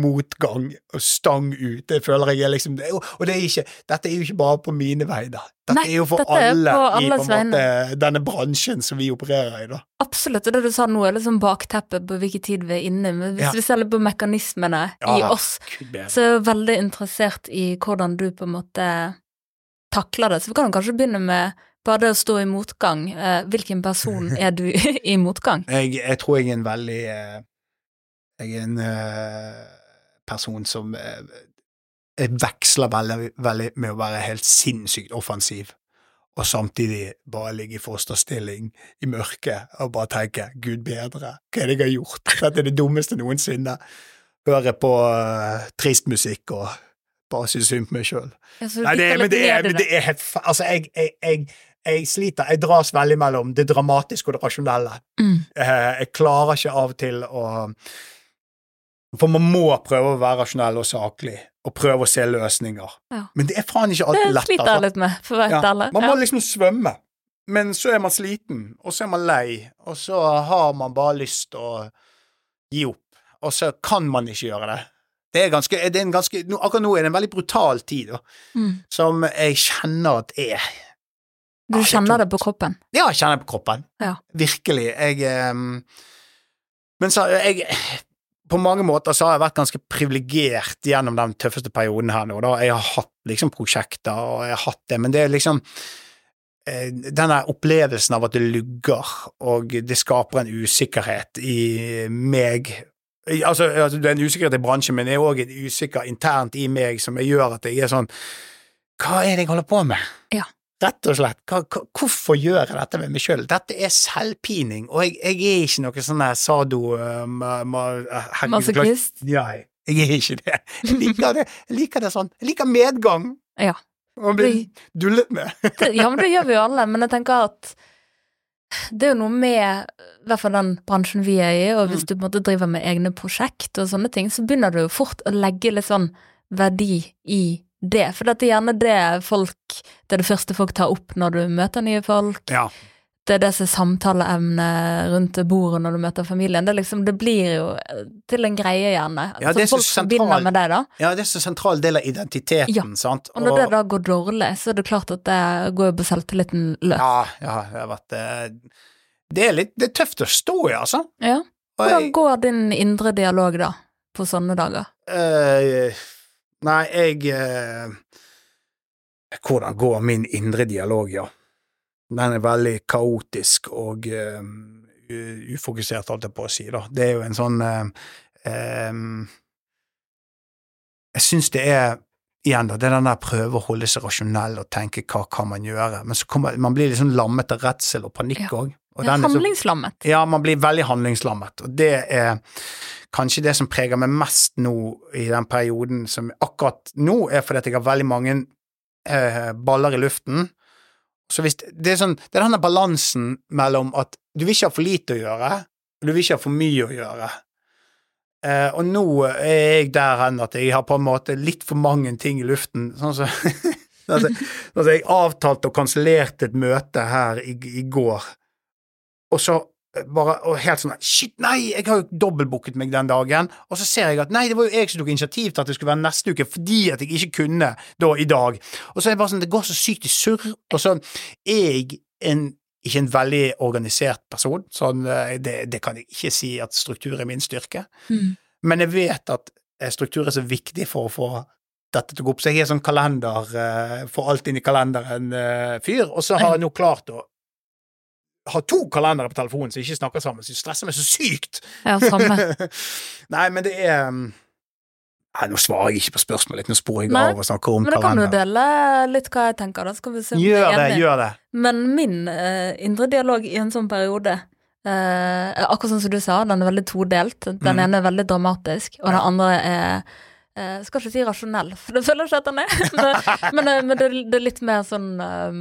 motgang og stang ut. Det føler jeg er liksom det Og det er ikke, dette er jo ikke bare på mine vegne. Dette Nei, er jo for alle på i på en måte denne bransjen som vi opererer i, da. Absolutt, og det du sa nå er liksom bakteppet på hvilken tid vi er inne i, men hvis Ja. vi ser litt på mekanismene i oss, så er jeg veldig interessert i hvordan du på en måte takler det. Så vi kan jo kanskje begynne med bare det å stå i motgang. Eh, hvilken person <laughs> er du i motgang? Jeg, jeg tror jeg er en veldig eh, Jeg er en eh, person som eh, jeg veksler veldig, veldig med å være helt sinnssykt offensiv. og samtidig bare ligge i fosterstilling i mørket og bare tenke 'Gud bedre, hva er det jeg har gjort?' Dette er det dummeste noensinne. Høre på uh, trist musikk og bare synes synd på meg sjøl. Nei, det, men det er, men det er helt Altså, jeg, jeg, jeg, jeg sliter. Jeg dras veldig mellom det dramatiske og det rasjonelle. Mm. Uh, jeg klarer ikke av og til å For man må prøve å være rasjonell og saklig, og prøve å se løsninger. Ja. Men det er faen ikke alltid Det sliter jeg altså. litt med, for å være helt ærlig. Man må liksom svømme, men så er man sliten, og så er man lei, og så har man bare lyst til å gi opp, og så kan man ikke gjøre det. Det er ganske, det er en ganske Akkurat nå er det en veldig brutal tid, da, Mm. som jeg kjenner at er Du er kjenner det på kroppen. Ja, jeg kjenner det på kroppen. Ja. Virkelig. Jeg um, Men så jeg På mange måter så har jeg vært ganske privilegert gjennom den tøffeste perioden her nå, da. Jeg har hatt liksom prosjekter, og jeg har hatt det, men det er liksom den denne opplevelsen av at det lugger, og det skaper en usikkerhet i meg Altså, altså det er en usikkerhet i bransjen, men det er òg en usikker internt i meg som gjør at jeg er sånn Hva er det jeg holder på med? Ja. Rett og slett. Hva, hva, hvorfor gjør jeg dette med meg sjøl? Dette er selvpining, og jeg, jeg er ikke noe sånn sado... Uh, ma, ma, herregud, Masochist. Ja, jeg er ikke det. Jeg liker det, jeg liker det sånn. Jeg liker medgang. Ja. Og bli dullet med. <laughs> Ja, men det gjør vi jo alle, men jeg tenker at det er jo noe med i hvert fall den bransjen vi er i, og hvis Mm. du på en måte driver med egne prosjekt og sånne ting, så begynner du jo fort å legge litt sånn verdi i det. For det er gjerne det folk Det er det første folk tar opp når du møter nye folk. Ja. Det er det som er samtaleemnet rundt bordet når du møter familien. Det, liksom, det blir jo til en greie, gjerne. Ja, så folk sentral- forbinder med det, da. ja, det er så sentral del av identiteten, Ja. sant. Og når det da går dårlig, så er det klart at det går jo på selvtilliten løs. Ja, ja, det har vært eh, Det er litt det er tøft å stå i, altså. Ja. Hvordan går din indre dialog da, på sånne dager? eh, nei, jeg eh, Hvordan går min indre dialog, ja? Den er veldig kaotisk og eh, ufokusert, holdt jeg på å si, da. Det er jo en sånn eh, Jeg syns det er Igjen, da, det er den der prøve å holde seg rasjonell og tenke hva kan man gjøre, men så kommer man blir sånn lammet av redsel og panikk òg. Ja, handlingslammet. Ja, man blir veldig handlingslammet, og det er kanskje det som preger meg mest nå i den perioden som akkurat nå er fordi at jeg har veldig mange eh, baller i luften. Så hvis det er sånn, det er denne balansen mellom at du vil ikke ha for lite å gjøre, og du vil ikke ha for mye å gjøre. Eh, og nå er jeg der hen at jeg har på en måte litt for mange ting i luften, sånn som <laughs> altså, altså, jeg avtalte og kansellerte et møte her i, i går, og så bare og helt sånn Shit, nei, jeg har jo dobbeltbooket meg den dagen. Og så ser jeg at nei, det var jo jeg som tok initiativ til at det skulle være neste uke, fordi at jeg ikke kunne da i dag. Og så er det bare sånn, det går så sykt i surr. Og så er jeg en ikke en veldig organisert person, sånn, eh, det, det kan jeg ikke si at struktur er min styrke. Mm. Men jeg vet at eh, struktur er så viktig for å få dette til å gå opp. Så jeg er sånn kalender, uh, får alt inn i kalenderen-fyr, og så har jeg nå klart å ha to kalendere på telefonen som ikke snakker sammen, så det stresser meg så sykt. Ja, samme. <laughs> Nei, men det er um, Nei, nå svarer jeg ikke på spørsmålet, nå sporer jeg Nei, av og snakker om Men da kan du dele litt hva jeg tenker, da skal vi se om Gjør er det, enige. gjør det. Men min uh, indre dialog i en sånn periode uh, Akkurat sånn som du sa, den er veldig todelt. Den mm. ene er veldig dramatisk, og den andre er uh, Skal ikke si rasjonell, for det føler jeg ikke at den er. <laughs> men men, men det, det er litt mer sånn eh,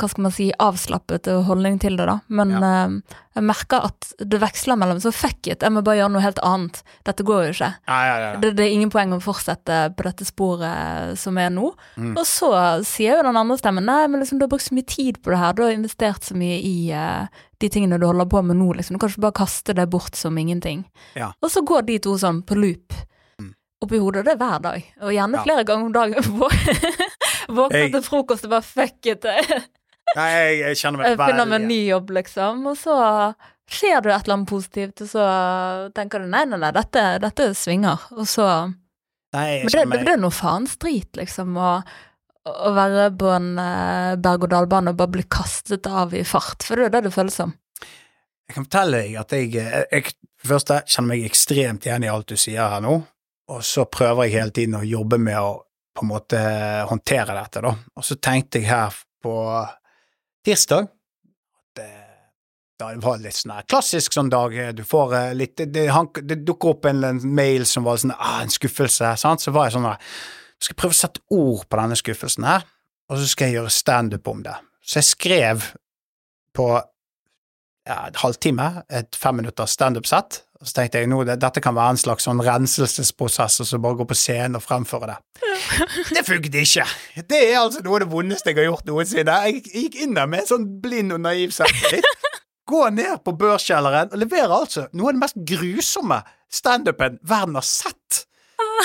Hva skal man si avslappet holdning til det, da. Men eh, jeg merker at det veksler mellom så fuck it, jeg må bare gjøre noe helt annet. Dette går jo ikke. Ja, ja, ja. Det, det er ingen poeng å fortsette på dette sporet som er nå. Mm. Og så sier jo den andre stemmen nei, men liksom, du har brukt så mye tid på det her, du har investert så mye i eh, de tingene du holder på med nå, liksom. Du kan ikke bare kaste det bort som ingenting. Ja. Og så går de to sånn på loop Mm. oppi hodet, det er hver dag. Og gjerne Ja. flere ganger om dagen. <laughs> Våkne Jeg- til frokost og bare fuck it. <laughs> Nei, jeg, jeg kjenner meg finner meg ny jobb, liksom. Og så skjer det et eller annet positivt, og så tenker du nei, nei, nei, dette, dette svinger. Og så Nei, jeg Men det, kjenner meg... meg det er noe faens drit, liksom, å, å være på en eh, berg-og-dal-bane og bare bli kastet av i fart, for det er det det føles som. Jeg kan fortelle deg at jeg, jeg, jeg for første kjenner meg ekstremt igjen i alt du sier her nå, og så prøver jeg hele tiden å jobbe med å på en måte håndtere dette, da. Og så tenkte jeg her på tirsdag. Da det var litt sånn klassisk sånn dag. Du får eh, litt Det, det, dukker opp en, en mail som var sånn ah, en skuffelse, sant. Så var jeg sånn Jeg skal prøve å sette ord på denne skuffelsen her, og så skal jeg gjøre standup om det. Så jeg skrev på ja, en halvtime et femminutters standup-sett. Og så tenkte jeg nå, det, dette kan være en slags sånn renselsesprosess, og så bare gå på scenen og fremføre det. Det funket ikke. Det er altså noe av det vondeste jeg har gjort noensinne. Jeg gikk inn der med en sånn blind og naiv selvtillit. Gå ned på børskjelleren og levere altså noe av det mest grusomme standupen verden har sett.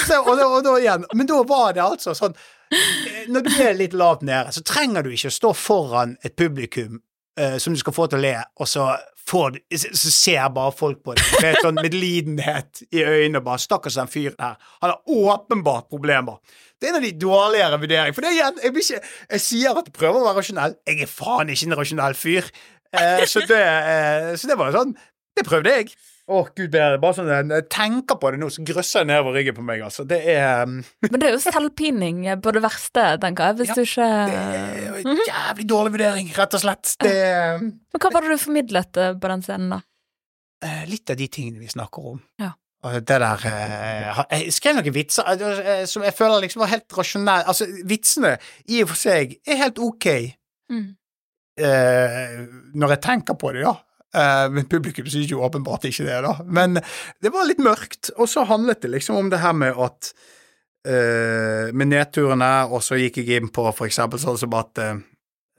Så, og, da, og da igjen, men da var det altså sånn eh, Når du er litt lavt nede, så trenger du ikke å stå foran et publikum eh, som du skal få til å le, og så, får så ser ser bare folk på det med sånn medlidenhet i øynene. bare, 'Stakkars den fyren her. Han har åpenbart problemer.' Det er en av de dårligere vurderingene. For det igjen, jeg, ikke, jeg sier at jeg prøver å være rasjonell. Jeg er faen ikke en rasjonell fyr. Eh, så, det, eh, så det var sånn Det prøvde jeg. Å, gud bedre. Bare sånn, jeg tenker på det nå, så grøsser jeg nedover ryggen på meg. altså. Det er um, Men det er jo selvpining på det verste, tenker jeg, hvis Ja, du ikke Det er en jævlig dårlig vurdering, rett og slett. Det er Men hva var det du formidlet eh, på den scenen, da? eh, litt av de tingene vi snakker om. Ja. Og det der eh, Jeg skrev noen vitser som jeg føler liksom var helt rasjonelle. Altså, vitsene i og for seg er helt ok Mm. eh, når jeg tenker på det, ja. Eh, men publikum synes jo åpenbart ikke det, da. Men det var litt mørkt, og så handlet det liksom om det her med at eh, Med nedturene, og så gikk jeg inn på for eksempel sånn som at eh,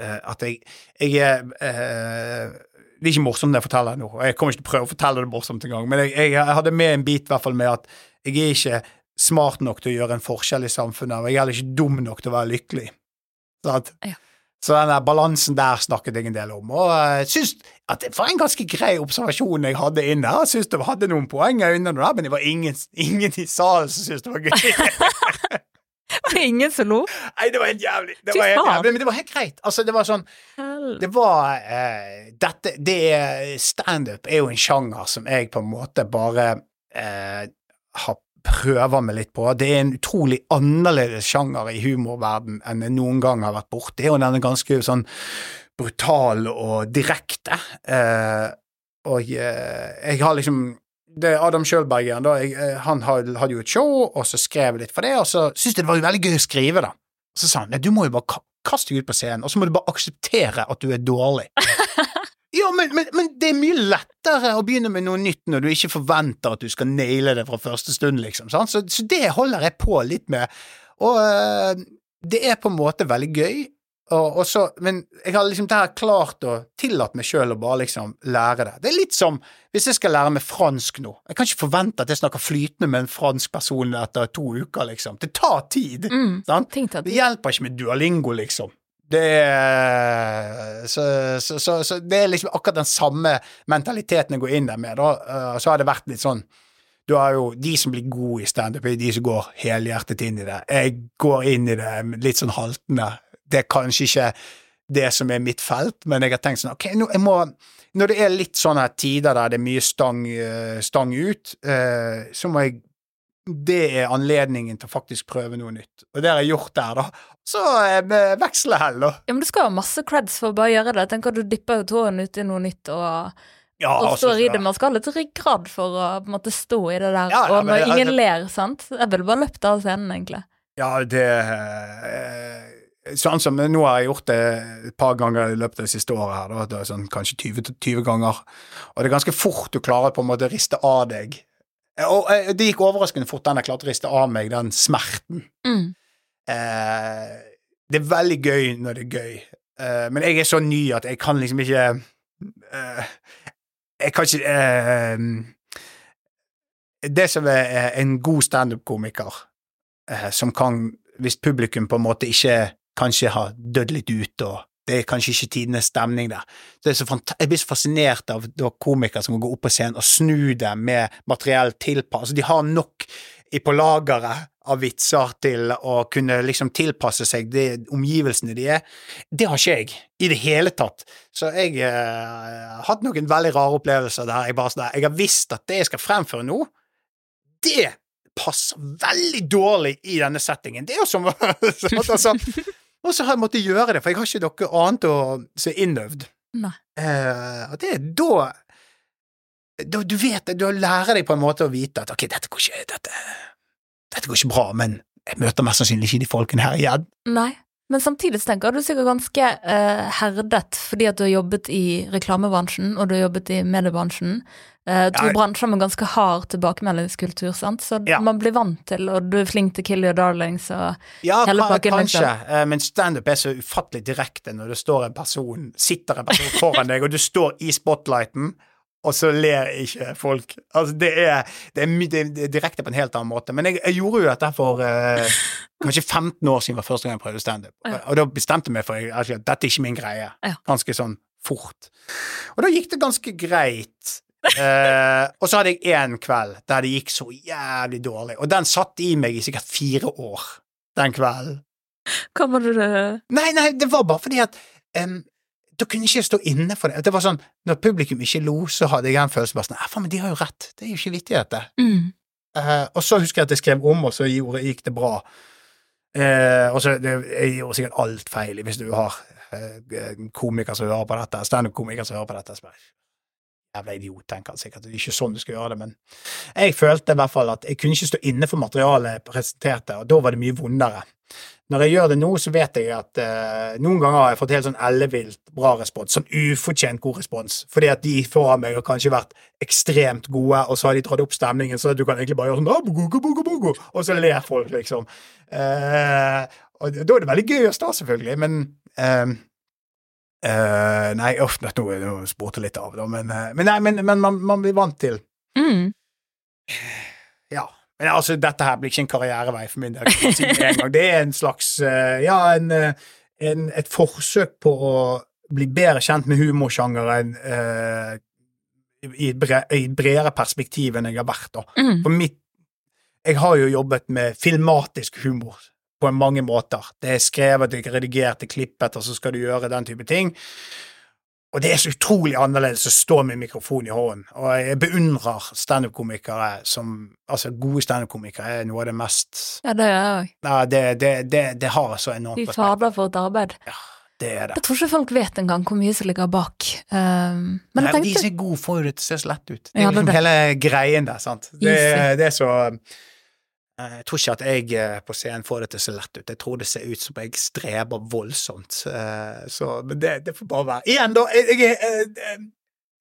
at jeg, jeg er Det er ikke morsomt det jeg forteller nå, og jeg kommer ikke til å prøve å fortelle det morsomt engang, men jeg, jeg, jeg hadde med en bit i hvert fall med at jeg er ikke smart nok til å gjøre en forskjell i samfunnet, og jeg er heller ikke dum nok til å være lykkelig. Sant? Ja. Så den der balansen der snakket jeg en del om, og jeg syns at det var en ganske grei observasjon jeg hadde inn der. Jeg syns det hadde noen poenger under det der, men det var ingen, ingen i salen som syntes det var gøy. <laughs> Var det ingen som lo? Nei, det var helt jævlig. Det var helt jævlig, men det var helt greit. Altså, det var sånn Det var uh, Dette det Standup er jo en sjanger som jeg på en måte bare uh, har prøver meg litt på. Det er en utrolig annerledes sjanger i humorverden enn jeg noen gang har vært borti, og den er ganske sånn brutal og direkte. Eh, og jeg, jeg har liksom det er Adam Schjølberg da. Jeg, eh, han hadde jo et show, og så skrev jeg litt for det, og så syntes jeg det var veldig gøy å skrive, da. Så sa han nei, du må jo bare kaste deg ut på scenen, og så må du bare akseptere at du er dårlig. <laughs> Ja, men, men, men det er mye lettere å begynne med noe nytt når du ikke forventer at du skal naile det fra første stund, liksom. Sant? Så, så det holder jeg på litt med. Og øh, det er på en måte veldig gøy. Og, og så, men jeg har liksom der klart å tillate meg sjøl å bare liksom lære det. Det er litt som hvis jeg skal lære meg fransk nå. Jeg kan ikke forvente at jeg snakker flytende med en fransk person etter to uker, liksom. Det tar tid. Mm. Sant? Ting til at Det hjelper ikke med dualingo, liksom. Det så, så, så, så det er liksom akkurat den samme mentaliteten jeg går inn der med. Da. Eh, Så har det vært litt sånn Du har jo de som blir gode i standup, er de som går helhjertet inn i det. Jeg går inn i det litt sånn haltende. Det er kanskje ikke det som er mitt felt, men jeg har tenkt sånn Ok, nå, må Når det er litt sånne tider der det er mye stang, eh, stang ut, eh, så må jeg det er anledningen til å faktisk prøve noe nytt. Og det har jeg gjort der, da. Så eh, med vekselhell, da. Ja, men du skal ha masse creds for å bare gjøre det. Tenk at du dipper jo tåen ut i noe nytt og, Ja, og altså, står i det. Man skal ha litt ryggrad for å på en måte stå i det der. Ja, ja, og når det- ingen det, ler, sant. Jeg ville bare løpt av scenen, egentlig. Ja, det eh, Sånn som Nå har jeg gjort det et par ganger i løpet av det siste året. her, da, sånn Kanskje 20, 20 ganger. Og det er ganske fort du klarer på en måte å riste av deg. Og eh, det gikk overraskende fort, den jeg klarte å riste av meg, den smerten. Mm. Eh, det er veldig gøy når det er gøy, eh, men jeg er så ny at jeg kan liksom ikke eh, Jeg kan ikke eh, Det som er eh, en god standup-komiker, eh, som kan Hvis publikum på en måte ikke kanskje har dødd litt ut, og det er kanskje ikke tidenes stemning der. Er jeg blir så fascinert av komikere som kan gå opp på scenen og snu det med materiell tilpass. Altså, de har nok på lageret av vitser til å kunne liksom tilpasse seg de omgivelsene de er. Det har ikke jeg i det hele tatt. Så jeg eh, har hatt noen veldig rare opplevelser der jeg bare sånn Jeg har visst at det jeg skal fremføre nå, det passer veldig dårlig i denne settingen. Det er jo som <laughs> altså, Og så har jeg måttet gjøre det, for jeg har ikke noe annet å se innøvd. Nei. Eh, det er da, da Du vet Du lærer deg på en måte å vite at ok, dette går ikke dette, dette går ikke bra, men jeg møter mest sannsynlig ikke de folkene her igjen. Nei. Men samtidig så tenker jeg at du er sikkert ganske uh, herdet fordi at du har jobbet i reklamebransjen, og du har jobbet i mediebransjen. Uh, to Ja. bransjer med ganske hard tilbakemeldingskultur, sant, så Ja. man blir vant til, og du er flink til kill your darlings og Ja, Hele pakken. Ja, kanskje, liksom. men standup er så ufattelig direkte når det står en person, sitter en person foran deg, og du står i spotlighten, og så ler ikke folk. Altså, det er, det er, det er direkte på en helt annen måte. Men jeg, jeg gjorde jo dette for eh, kanskje 15 år siden var første gang jeg prøvde standup, Ja. og da bestemte jeg meg for altså, at dette er ikke min greie. Ganske sånn fort. Og da gikk det ganske greit. Eh, og så hadde jeg én kveld der det gikk så jævlig dårlig, og den satt i meg i sikkert fire år, den kvelden. Hva var det Nei, nei, det var bare fordi at em, da kunne jeg ikke stå inne for det. Det var sånn, Når publikum ikke lo, så hadde jeg en følelse bare sånn «Ja, Faen, men de har jo rett. Det er jo ikke vittig, dette. mm. Uh, og så husker jeg at jeg skrev om, og så gjorde, gikk det bra. Uh, og så det, Jeg gjorde sikkert alt feil hvis du har uh, en komiker som hører på dette, standup-komiker som hører på dette. Så bare, Jævla idiot, tenker han sikkert. Det er ikke sånn du skal gjøre det, men jeg følte i hvert fall at jeg kunne ikke stå inne for materialet jeg presenterte, og da var det mye vondere. Når jeg gjør det nå, så vet jeg at eh, noen ganger har jeg fått helt sånn ellevilt bra respons, sånn ufortjent god respons, fordi at de foran meg har kanskje vært ekstremt gode, og så har de dratt opp stemningen, så du kan egentlig bare gjøre sånn bugu, bugu, bogo», og så ler folk, liksom. Eh, og da er det veldig gøy å stå, selvfølgelig, men eh, eh, Nei, uff, nå, nå spurte litt av, da, men, eh, men, nei, men, men man, man blir vant til mm. ja. Men altså, dette her blir ikke en karrierevei for min del. si det. Det er en slags uh, Ja, en, en, et forsøk på å bli bedre kjent med humorsjangeren uh, i, et bre, i et bredere perspektiv enn jeg har vært. da. Mm. For mitt Jeg har jo jobbet med filmatisk humor på mange måter. Det er skrevet, det er redigert, det er klippet, og så skal du gjøre den type ting. Og det er så utrolig annerledes å stå med mikrofon i hånden. Og jeg beundrer standup-komikere som Altså, gode standup-komikere er noe av det mest Ja, det gjør jeg òg. ja, det, det, det, det har så enormt respekt De fader, for et arbeid. Ja, Det er det. Jeg tror ikke folk vet engang hvor mye som ligger bak. Um, men Nei, jeg De tenkte som er gode, får jo det til å se så lett ut. Det er Ja, det liksom hele greien der, sant. Det, det er så Jeg tror ikke at jeg eh, på scenen får det til å se lett ut. Jeg tror det ser ut som jeg streber voldsomt. eh, Så, men det, det får bare være. Igjen, da. Jeg, jeg, jeg, jeg,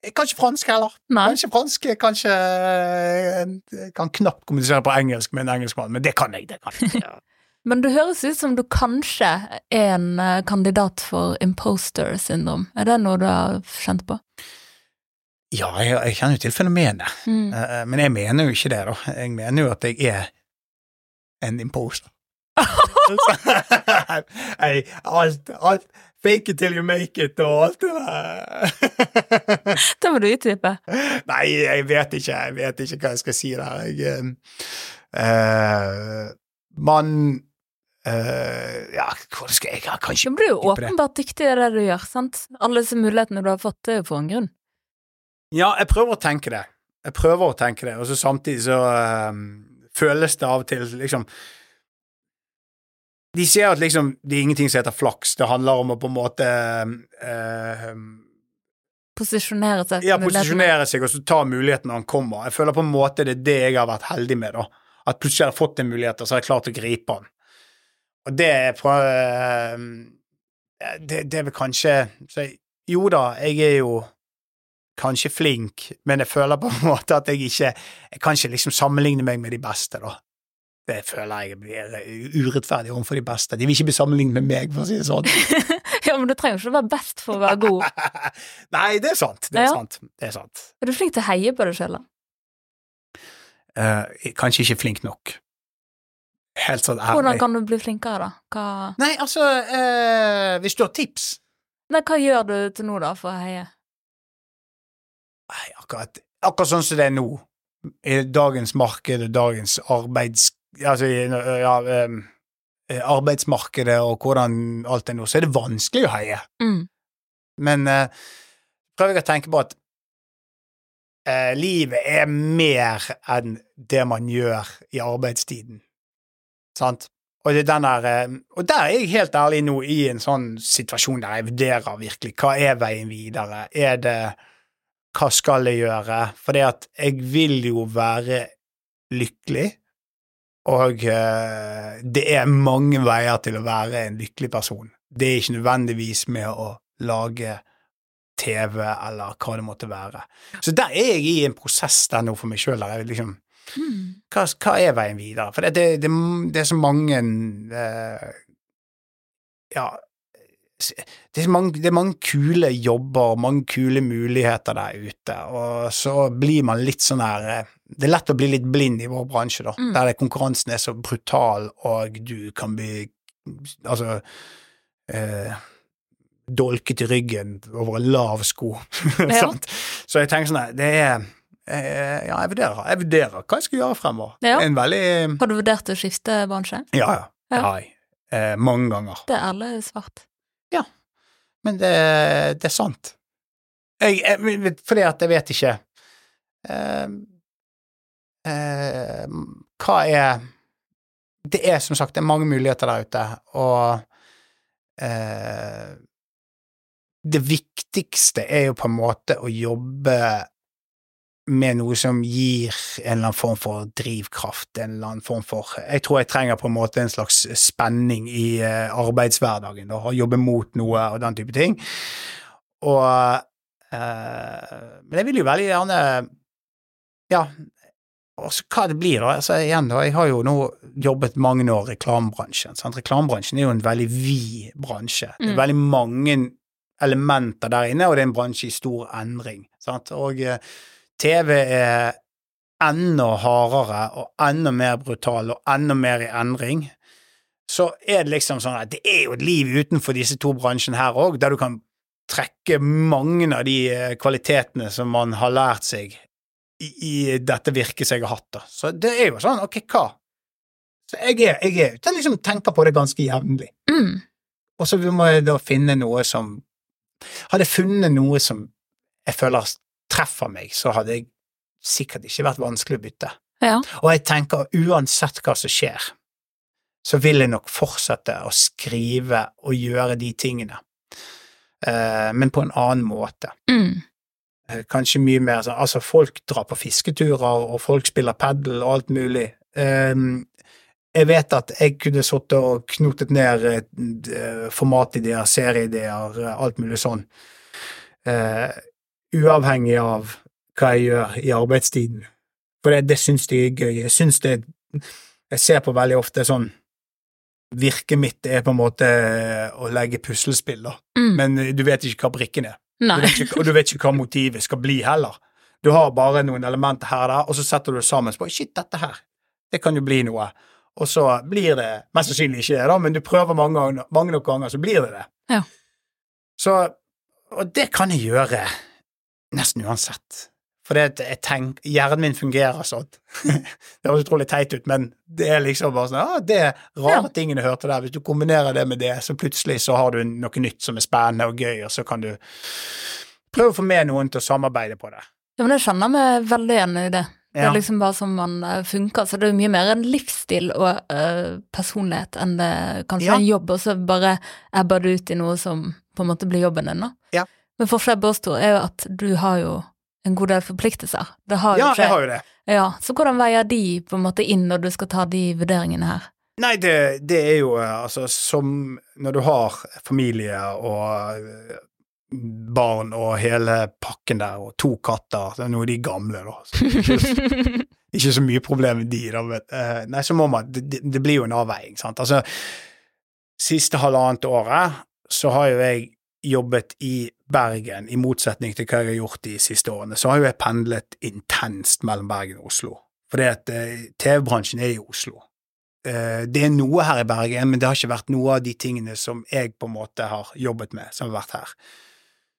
jeg kan ikke fransk heller. Nei. Kanskje fransk, kanskje eh, Jeg kan knapt kommunisere på engelsk med en engelskmann, men det kan jeg. det kan jeg. <laughs> Men det høres ut som du kanskje er en eh, kandidat for imposter syndrom. Er det noe du har kjent på? Ja, jeg, jeg kjenner jo til fenomenet. Mm. Eh, Men jeg mener jo ikke det, da. Jeg mener jo at jeg er en imposter. <laughs> Alt, alt Fake it till you make it og alt det der. da må du utdype. Nei, jeg vet ikke. Jeg vet ikke hva jeg skal si der. Jeg eh, eh, Man uh, Ja, hvordan skal jeg jeg kan Du jo åpenbart dyktig i det du gjør, sant? Alle disse mulighetene du har fått, det er jo for en grunn. Ja, jeg prøver å tenke det. Jeg prøver å tenke det, og så samtidig så eh, føles det av og til liksom De ser at liksom det er ingenting som heter flaks, det handler om å på en måte eh, Posisjonere seg. Ja, posisjonere seg og så ta muligheten når han kommer. Jeg føler på en måte det er det jeg har vært heldig med, da. At plutselig har jeg fått en mulighet, og så har jeg klart å gripe den. Og det er på eh, det, det er vel kanskje så, Jo da, jeg er jo kanskje flink, men jeg føler på en <laughs> måte at jeg ikke Jeg kan ikke liksom sammenligne meg med de beste, da. Det føler jeg blir urettferdig overfor de beste. De vil ikke bli sammenlignet med meg, for å si det sånn. <laughs> Ja, men du trenger ikke å være best for å være god. <laughs> Nei, det er sant. Det er Ja. sant. Det er sant. Er du flink til å heie på deg sjøl, da? Eh, kanskje ikke flink nok. Helt sånn ærlig. Hvordan kan du bli flinkere, da? Hva, Nei, altså, eh, hvis du har tips Nei, hva gjør du til nå, da, for å heie? Nei, akkurat, akkurat sånn som det er nå, i dagens marked og dagens arbeids... Altså, ja, eh, arbeidsmarkedet og hvordan alt er nå, så er det vanskelig å heie. Mm. Men uh, prøver jeg å tenke på at uh, livet er mer enn det man gjør i arbeidstiden. Sant? Og, er der, og der er jeg helt ærlig nå i en sånn situasjon der jeg vurderer virkelig hva er veien videre. Er det Hva skal jeg gjøre? For det at jeg vil jo være lykkelig, og eh, det er mange veier til å være en lykkelig person. Det er ikke nødvendigvis med å lage TV eller hva det måtte være. Så der er jeg i en prosess der nå for meg sjøl, der jeg liksom Mm. hva, hva er veien videre? For det, det, det, det er så mange eh, Ja det er, mange, det er mange kule jobber og mange kule muligheter der ute, og så blir man litt sånn her eh, Det er lett å bli litt blind i vår bransje, da, Mm. der konkurransen er så brutal, og du kan bli Altså eh, dolket i ryggen over en lav sko. <laughs> Ja. Så jeg tenker sånn her Det er eh, Ja, jeg vurderer, jeg vurderer hva jeg skal gjøre fremover. Ja. En veldig Har du vurdert å skifte bransje? Ja, ja. Ja. Jeg. Eh, mange ganger. Det er ærlig svart. Men det, det er sant. Jeg, jeg, fordi at jeg vet ikke eh, eh, Hva er Det er som sagt er mange muligheter der ute, og eh, Det viktigste er jo på en måte å jobbe med noe som gir en eller annen form for drivkraft, en eller annen form for Jeg tror jeg trenger på en måte en slags spenning i eh, arbeidshverdagen, da, å jobbe mot noe og den type ting. Og eh, Men jeg vil jo veldig gjerne Ja, også hva det blir, da. Altså, igjen, da, jeg har jo nå jobbet mange år i reklamebransjen. Sant? Reklamebransjen er jo en veldig vid bransje. Det Mm. er veldig mange elementer der inne, og det er en bransje i stor endring. Sant? Og eh, TV er enda hardere og enda mer brutal og enda mer i endring. Så er det liksom sånn at det er jo et liv utenfor disse to bransjene her òg, der du kan trekke mange av de eh, kvalitetene som man har lært seg i, i dette virket som jeg har hatt. da. Så det er jo sånn, ok, hva? Så jeg er, jeg er jeg liksom tenker på det ganske jevnlig. Mm. Og så må jeg da finne noe som Hadde funnet noe som jeg føler treffer meg, så hadde jeg sikkert ikke vært vanskelig å bytte. Ja. Og jeg tenker uansett hva som skjer, så vil jeg nok fortsette å skrive og gjøre de tingene, eh, men på en annen måte. Mm. Eh, Kanskje mye mer sånn Altså, folk drar på fisketurer, og folk spiller padel og alt mulig. Ehm, jeg vet at jeg kunne sittet og knotet ned eh, formatideer, serieideer, eh, alt mulig sånn, eh, uavhengig av hva jeg gjør i arbeidstiden. For det, det syns jeg er gøy. Jeg syns det Jeg ser på veldig ofte sånn Virket mitt er på en måte å legge puslespill, da. Mm. Men eh, du vet ikke hva brikken er. Du ikke, og du vet ikke hva motivet skal bli heller. Du har bare noen elementer her og der, og så setter du det sammen. Så bare, Shit, dette her, det kan jo bli noe. Og så blir det mest sannsynlig ikke det, da, men du prøver mange, mange nok ganger, så blir det det. Ja. Så, og det kan jeg gjøre nesten uansett. For det, jeg tenker, hjernen min fungerer sånn. <laughs> det høres utrolig teit ut, men det er liksom bare sånn, ah, det er rare Ja. tingene du hørte der. Hvis du kombinerer det med det, så plutselig så har du noe nytt som er spennende og gøy, og så kan du prøve å få med noen til å samarbeide på det. Ja, men jeg kjenner meg veldig igjen i det. Det er liksom bare som man eh, funker, så det er mye mer en livsstil og uh, personlighet enn det kanskje Ja. en jobb, og så bare ebber det ut i noe som på en måte blir jobben din, da. Ja. Men forskjellen på oss to er jo at du har jo en god del forpliktelser. Det har Ja, jeg har jo det. Ja, så hvordan veier de på en måte inn når du skal ta de vurderingene her? Nei, det, det er jo eh, altså som når du har familie og eh, barn og hele pakken der, og to katter, er nå er de gamle, da. Så ikke, <laughs> ikke så mye problem med de, da, men eh, Nei, så må man Det, det- det blir jo en avveining, sant. Altså, siste halvannet året så har jo jeg jobbet i Bergen, i motsetning til hva jeg har gjort de siste årene. Så har jo jeg pendlet intenst mellom Bergen og Oslo. Fordi at eh, TV-bransjen er i Oslo. Eh, det er noe her i Bergen, men det har ikke vært noe av de tingene som jeg på en måte har jobbet med, som har vært her.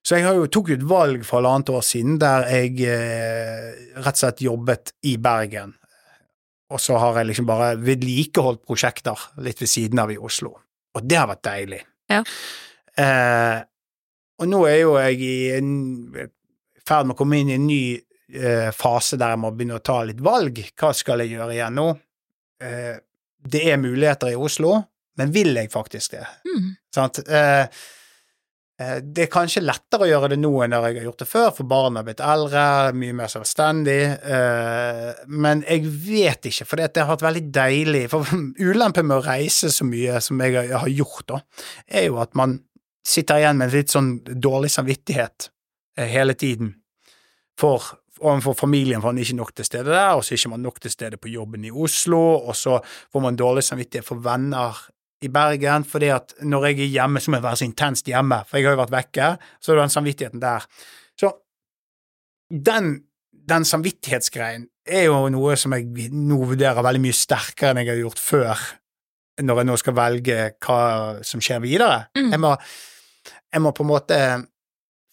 Så jeg har jo tok jo et valg for halvannet år siden der jeg eh, rett og slett jobbet i Bergen. Og så har jeg liksom bare vedlikeholdt prosjekter litt ved siden av i Oslo. Og det har vært deilig. Ja. Eh, og nå er jo jeg i ferd med å komme inn i en ny eh, fase der jeg må begynne å ta litt valg. Hva skal jeg gjøre igjen nå? Eh, det er muligheter i Oslo, men vil jeg faktisk det? Mm. Sant? Eh, eh, det er kanskje lettere å gjøre det nå enn når jeg har gjort det før, for barna har blitt eldre, mye mer selvstendig, eh, men jeg vet ikke, for det har vært veldig deilig. For <laughs> ulempen med å reise så mye som jeg har- har gjort, da, er jo at man sitter igjen med litt sånn dårlig samvittighet eh, hele tiden for overfor familien, for han er ikke nok til stede der, og så er ikke man nok til stede på jobben i Oslo, og så får man dårlig samvittighet for venner i Bergen, fordi at når jeg er hjemme, så må jeg være så intenst hjemme, for jeg har jo vært vekke, så er det den samvittigheten der. Så den, den samvittighetsgreien er jo noe som jeg nå vurderer veldig mye sterkere enn jeg har gjort før, når jeg nå skal velge hva som skjer videre. Mm. Jeg, må, jeg må på en måte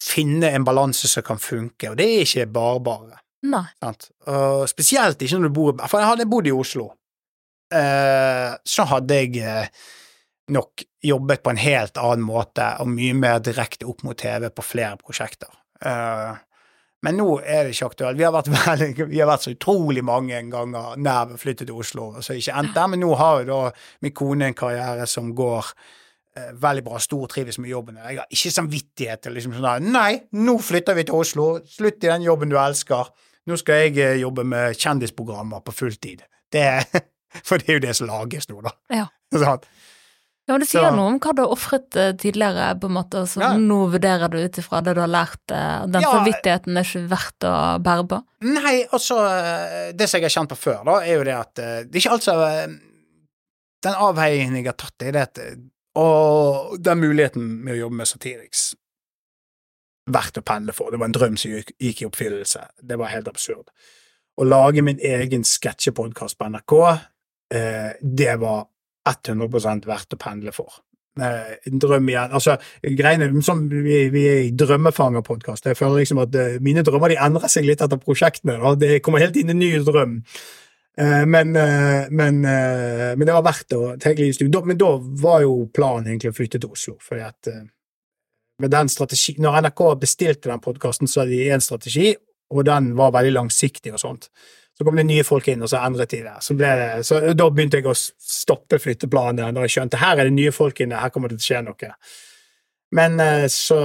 finne en balanse som kan funke, og det er ikke bare bare. Nei. Sant? Og spesielt ikke når du bor For jeg hadde bodd i Oslo, eh, så hadde jeg eh, nok jobbet på en helt annen måte og mye mer direkte opp mot TV på flere prosjekter. Eh, men nå er det ikke aktuelt. Vi har vært, <laughs> veldig, vi har vært så utrolig mange ganger nær ved å flytte til Oslo, så ikke endt der. Men nå har jo da min kone en karriere som går veldig bra, stor, trives med jobben. Jeg har ikke samvittighet til liksom sånn der, Nei, nå flytter vi til Oslo. Slutt i den jobben du elsker. Nå skal jeg eh, jobbe med kjendisprogrammer på fulltid. Det, <laughs> for det er jo det som lages nå, da. Ja. <laughs> Sånn. Ja, men Det sier Så- noe om hva du har ofret eh, tidligere, på en måte, så Ja. nå vurderer du ut ifra det du har lært. eh, Den Ja. samvittigheten er ikke verdt å bære på. Nei, altså eh, Det som jeg har kjent på før, da, er jo det at eh, det er ikke eh, Den avveiningen jeg har tatt, er det at eh, Og den muligheten med å jobbe med Satiriks verdt å pendle for. Det var en drøm som gikk, gikk i oppfyllelse. Det var helt absurd. Å lage min egen sketsjepodkast på NRK, eh, det var 100 verdt å pendle for. Eh, en drøm igjen. Altså, greiene som vi, vi er i drømmefangerpodkast. Jeg føler liksom at eh, mine drømmer de endrer seg litt etter prosjektene. Da. Det kommer helt inn en ny drøm. Eh, men, eh, men, eh, men det var verdt å tenke litt i Men da var jo planen egentlig å flytte til Oslo, fordi at med den strategi, Når NRK bestilte den podkasten, så hadde de én strategi, og den var veldig langsiktig og sånt. Så kom det nye folk inn, og så endret de det. Så, det, så da begynte jeg å stoppe flytteplanene, når jeg skjønte her er det nye folk inne, her kommer det til å skje noe. Men så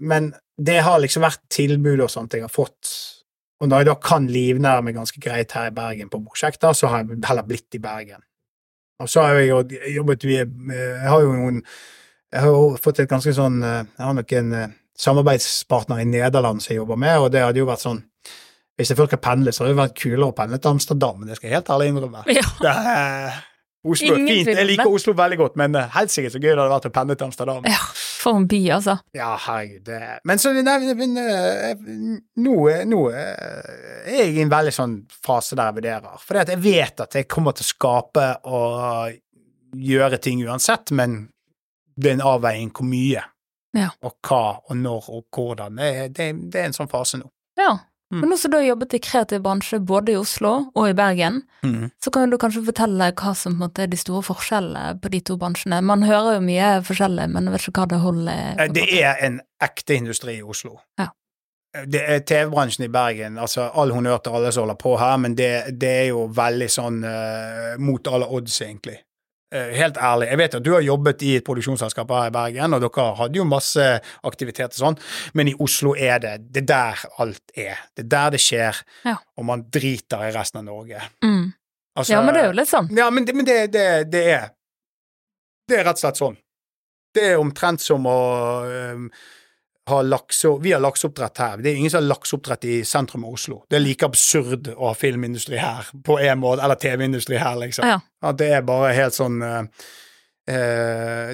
Men det har liksom vært tilbud og sånt jeg har fått. Og når jeg da kan livnære meg ganske greit her i Bergen på prosjekter, så har jeg heller blitt i Bergen. Og så har jeg jo jobbet vi Jeg har jo noen Jeg har jo fått et ganske sånn eh, Jeg har nok en eh, samarbeidspartner i Nederland som jeg jobber med, og det hadde jo vært sånn Hvis jeg først skal pendle, så hadde det vært kulere å pendle til Amsterdam, men det skal jeg helt ærlig innrømme. Ja. Det er, Oslo er fint. Jeg liker. Oslo veldig godt, men eh, helsike så gøy det hadde vært å pendle til Amsterdam. ja. For en by, altså. Ja, herregud. Det. Men så nei, eh, nå, nå eh, er jeg i en veldig sånn fase der jeg vurderer. For jeg vet at jeg kommer til å skape og gjøre ting uansett, men det er en avveining hvor mye. Ja. Og hva og når og hvordan. Det, det, det er en sånn fase nå. Ja. Mm. Men nå som du har jobbet i kreativ bransje både i Oslo og i Bergen, så kan du kanskje fortelle hva som måte er de store forskjellene på de to bransjene. Man hører jo mye forskjellig, men jeg vet ikke hva det holder. Eh, Det er en ekte industri i Oslo. Ja. Det er TV-bransjen i Bergen. altså All honnør til alle som holder på her, men det, det er jo veldig sånn uh, mot alle odds, egentlig. Eh, helt ærlig. Jeg vet at du har jobbet i et produksjonsselskap her i Bergen, og dere hadde jo masse aktivitet og sånn, men i Oslo er det det er der alt er. Det er der det skjer, Ja. og man driter i resten av Norge. Mm. Altså, Ja, men det er jo litt sånn. ja, men, det, men det, det, det er Det er rett og slett sånn. Det er omtrent som å øhm, ha lakse... Vi har lakseoppdrett her. Det er ingen som har lakseoppdrett i sentrum av Oslo. Det er like absurd å ha filmindustri her på en måte, eller TV-industri her, liksom. Ja. At det er bare helt sånn øh,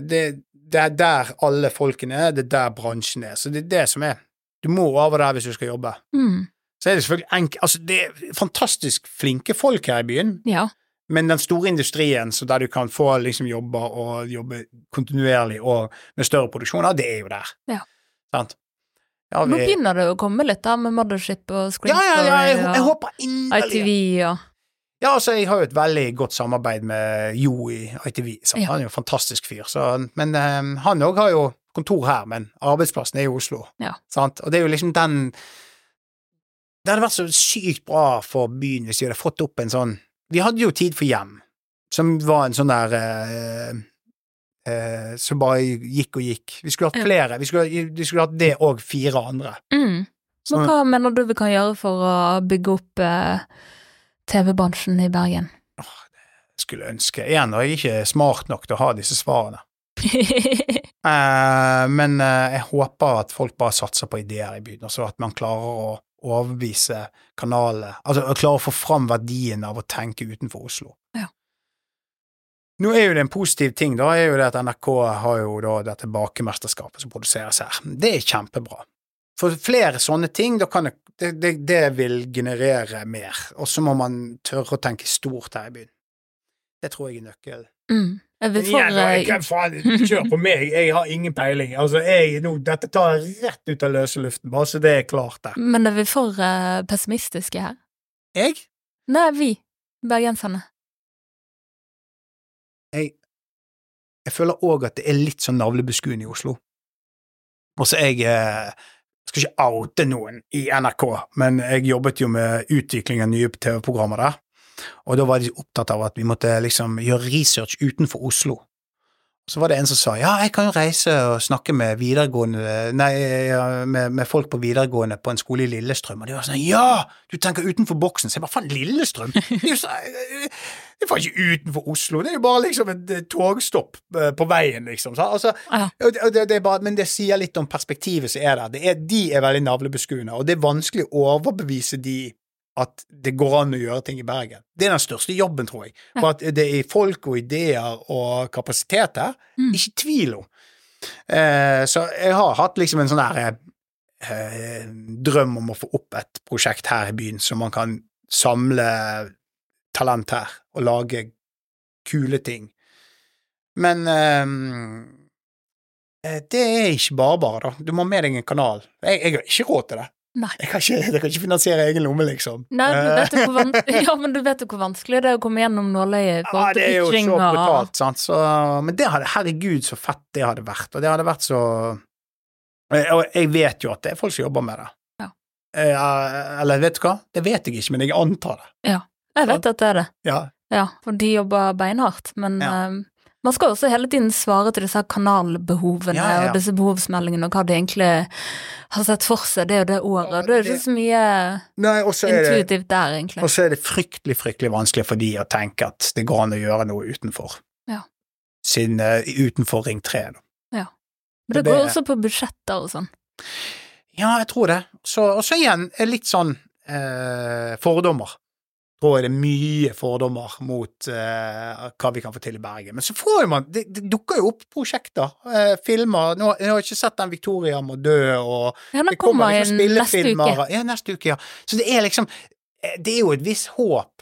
det, det er der alle folkene er, det er der bransjen er. Så det er det som er. Du må over der hvis du skal jobbe. Mm. Så er det selvfølgelig enkelt Altså, det er fantastisk flinke folk her i byen. Ja. Men den store industrien, så der du kan få liksom jobber og jobbe kontinuerlig og med større produksjoner, det er jo der. Ja. Sant? Ja, Nå begynner det å komme litt da, med Mothership og Screenstory ja, ja, jeg, jeg håper inderlig ITV og Ja, altså, jeg har jo et veldig godt samarbeid med Jo i ITV. Sant? Han er jo en fantastisk fyr. Så, men um, han òg har jo kontor her, men arbeidsplassen er i Oslo. Ja. Sant? Og det er jo liksom den Det hadde vært så sykt bra for byen hvis vi hadde fått opp en sånn Vi hadde jo Tid for hjem. Som var en sånn der eh, eh, Som bare gikk og gikk. Vi skulle hatt flere. Vi skulle, vi skulle hatt det og fire andre. Mm. Men hva mener du vi kan gjøre for å bygge opp eh, TV-bransjen i Bergen? jeg skulle ønske Igjen, og jeg er ikke smart nok til å ha disse svarene. <laughs> Eh, men eh, jeg håper at folk bare satser på ideer i byen, og så at man klarer å overbevise kanalene Altså klarer å få fram verdien av å tenke utenfor Oslo. Ja. Nå er jo det en positiv ting, da, er jo det at NRK har jo da dette bakemesterskapet som produseres her. Det er kjempebra. For flere sånne ting, da kan det, det, det, vil generere mer. Og så må man tørre å tenke stort her i byen. Det tror jeg er nøkkelen. mm. Vi jeg eh, faen, kjør på meg, jeg har ingen peiling. Altså, jeg, nå, dette tar jeg rett ut av løse luften, bare så det er klart der. Men er vi for uh, pessimistiske her? Jeg? Nei, vi. Bergenserne. Jeg, jeg føler òg at det er litt sånn navlebeskuende i Oslo. Og så jeg eh, skal ikke oute noen i NRK, men jeg jobbet jo med utvikling av nye TV-programmer der, og da var de opptatt av at vi måtte liksom gjøre research utenfor Oslo. Så var det en som sa ja, jeg kan jo reise og snakke med videregående, nei, med, med folk på videregående på en skole i Lillestrøm, og de var sånn ja, du tenker utenfor boksen, så jeg bare faen, Lillestrøm? Det er faen ikke utenfor Oslo, det er jo bare liksom et eh, togstopp eh, på veien, liksom. Så, altså, det, det, er bare, men det sier litt om perspektivet som er der. Det er, de er veldig navlebeskuende, og det er vanskelig å overbevise de at det går an å gjøre ting i Bergen. Det er den største jobben, tror jeg. For at det er folk og ideer og kapasitet her, Mm. ikke tvil om. Eh, så jeg har hatt liksom en sånn der eh, drøm om å få opp et prosjekt her i byen, så man kan samle talent her og lage kule ting. Men eh, det er ikke bare bare, da. Du må ha med deg en kanal. Jeg, jeg har ikke råd til det. Nei. Jeg kan ikke, <laughs> jeg kan ikke finansiere egen lomme, liksom. Nei, du vet jo Eh, hvor <laughs> ja, men du vet jo hvor vanskelig det er å komme gjennom nåløyet Ja, det er jo så brutalt, sant. Så, men det hadde, herregud, så fett det hadde vært. Og det hadde vært så Og jeg vet jo at det er folk som jobber med det. Ja. Eh, eller vet du hva, det vet jeg ikke, men jeg antar det. Ja, Jeg vet at det er det. Ja. Ja, for de jobber beinhardt, men Ja. eh, man skal også hele tiden svare til disse kanalbehovene Ja, ja, ja. og disse behovsmeldingene og hva de egentlig har sett for seg det og det året. Ja, det er det- ikke så mye Nei, intuitivt er det der, egentlig. Og så er det fryktelig, fryktelig vanskelig for de å tenke at det går an å gjøre noe utenfor. Ja. Sin, uh, utenfor Ring 3, da. Men det det- går også på budsjetter og sånn. Ja, jeg tror det. Så, og så igjen er litt sånn uh, fordommer. Tror jeg det er mye fordommer mot eh, hva vi kan få til i Bergen. Men så får man Det, det dukker jo opp prosjekter, eh, filmer. Nå, jeg har ikke sett den Victoria må dø, og Ja, det kommer liksom inn neste uke. Ja, neste uke, ja. Så det er liksom eh, Det er jo et visst håp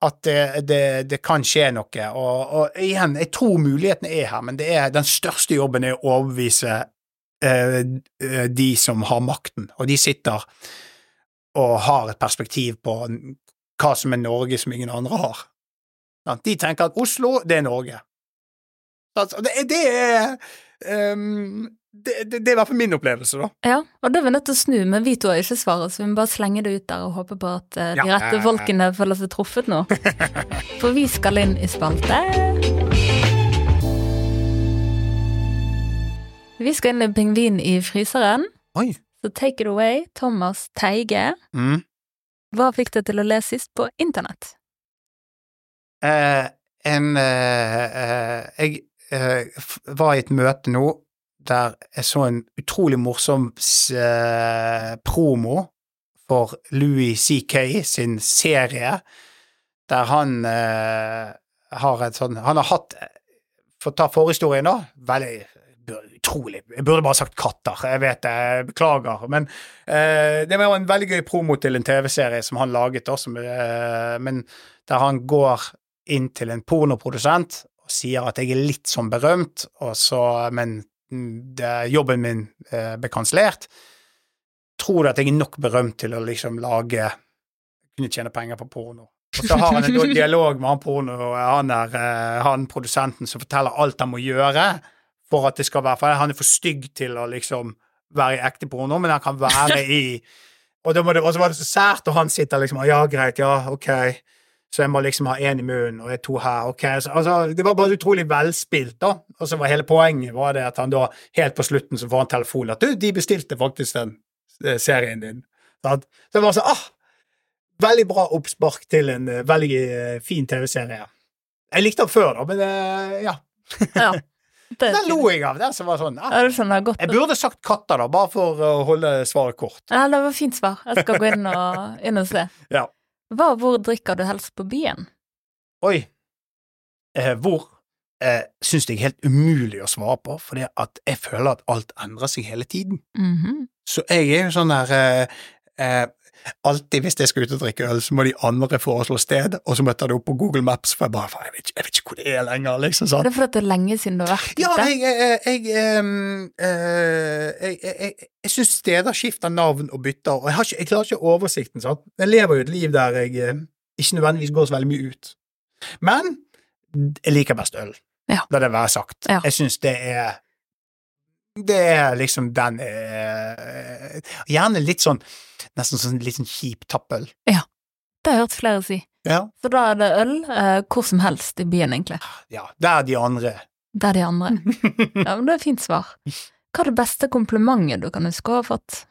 at det, det, det kan skje noe. Og, og igjen, jeg tror mulighetene er her, men det er den største jobben er å overbevise eh, eh, de som har makten, og de sitter og har et perspektiv på hva som er Norge som ingen andre har. De tenker at Oslo, det er Norge. Altså, det, det er um det, det, det er i hvert fall min opplevelse, da. Ja, og det er vi nødt til å snu, men vi to har ikke svaret, så vi må bare slenge det ut der og håpe på at eh, de Ja. rette folkene føler seg truffet nå. <laughs> For vi skal inn i spalte. Vi skal inn i Pingvin i fryseren, Oi. så take it away, Thomas Teige. Mm. Hva fikk deg til å lese sist på internett? Eh, en eh, eh, Jeg eh, var i et møte nå der jeg så en utrolig morsom eh, promo for Louis C.K. sin serie, der han eh, har et sånn Han har hatt For å ta forhistorien, da. Veldig utrolig Jeg burde bare sagt katter, jeg vet det, beklager. Men eh, det var en veldig gøy promo til en TV-serie som han laget, også, eh, men der han går inn til en pornoprodusent og sier at jeg er litt sånn berømt, og så, men mm, det, jobben min eh, ble kansellert. Tror du at jeg er nok berømt til å liksom lage Kunne tjene penger på porno? Og så har han en dialog med han porno, han, er, eh, han produsenten som forteller alt han må gjøre for at det skal være For han er for stygg til å liksom være i ekte porno, men han kan være <laughs> i Og, da må det, og så var det så sært, og han sitter liksom Ja, greit, ja, ok. Så jeg må liksom ha én i munnen og jeg to her. ok, så, altså, Det var bare utrolig velspilt, da. Og så var hele poenget var det at han da, helt på slutten, så får han telefon at du, de bestilte faktisk den eh, serien din. Så det var sånn ah, Veldig bra oppspark til en eh, veldig eh, fin TV-serie. Jeg likte den før, da, men ja. Ja. <laughs> Det Den lo jeg av, den som var sånn. ah. Ja, jeg godt. Jeg burde sagt katter, da, bare for å holde svaret kort. Ja, det var fint svar. Jeg skal gå inn og, inn og se. <laughs> Ja. Hva og hvor drikker du helst på byen? Oi. Eh, hvor eh, syns det er helt umulig å svare på, fordi at jeg føler at alt endrer seg hele tiden. Mhm. Så jeg er jo sånn der eh, eh, Alltid hvis jeg skal ut og drikke øl, så må de andre foreslå sted, og så møter jeg det opp på Google Maps, for jeg bare jeg vet, ikke- jeg vet ikke hvor det er lenger, liksom. Er sånn. det fordi det er lenge siden du har vært Ja, ute? jeg, jeg, jeg, ehm, eh, jeg, jeg, jeg, jeg syns steder skifter navn og bytter, og jeg, har ikke, jeg klarer ikke oversikten. sant? Jeg lever jo et liv der jeg eh, ikke nødvendigvis går så veldig mye ut. Men jeg liker best øl. Ja. La det være sagt. Ja. Jeg syns det er Det er liksom den eh, Gjerne litt sånn Nesten sånn litt sånn kjip tappøl. Det har jeg hørt flere si. Ja. Så da er det øl eh, hvor som helst i byen, egentlig. ja. Der de andre Det er de andre. <laughs> Ja, men det er et fint svar. Hva er det beste komplimentet du kan huske å ha fått?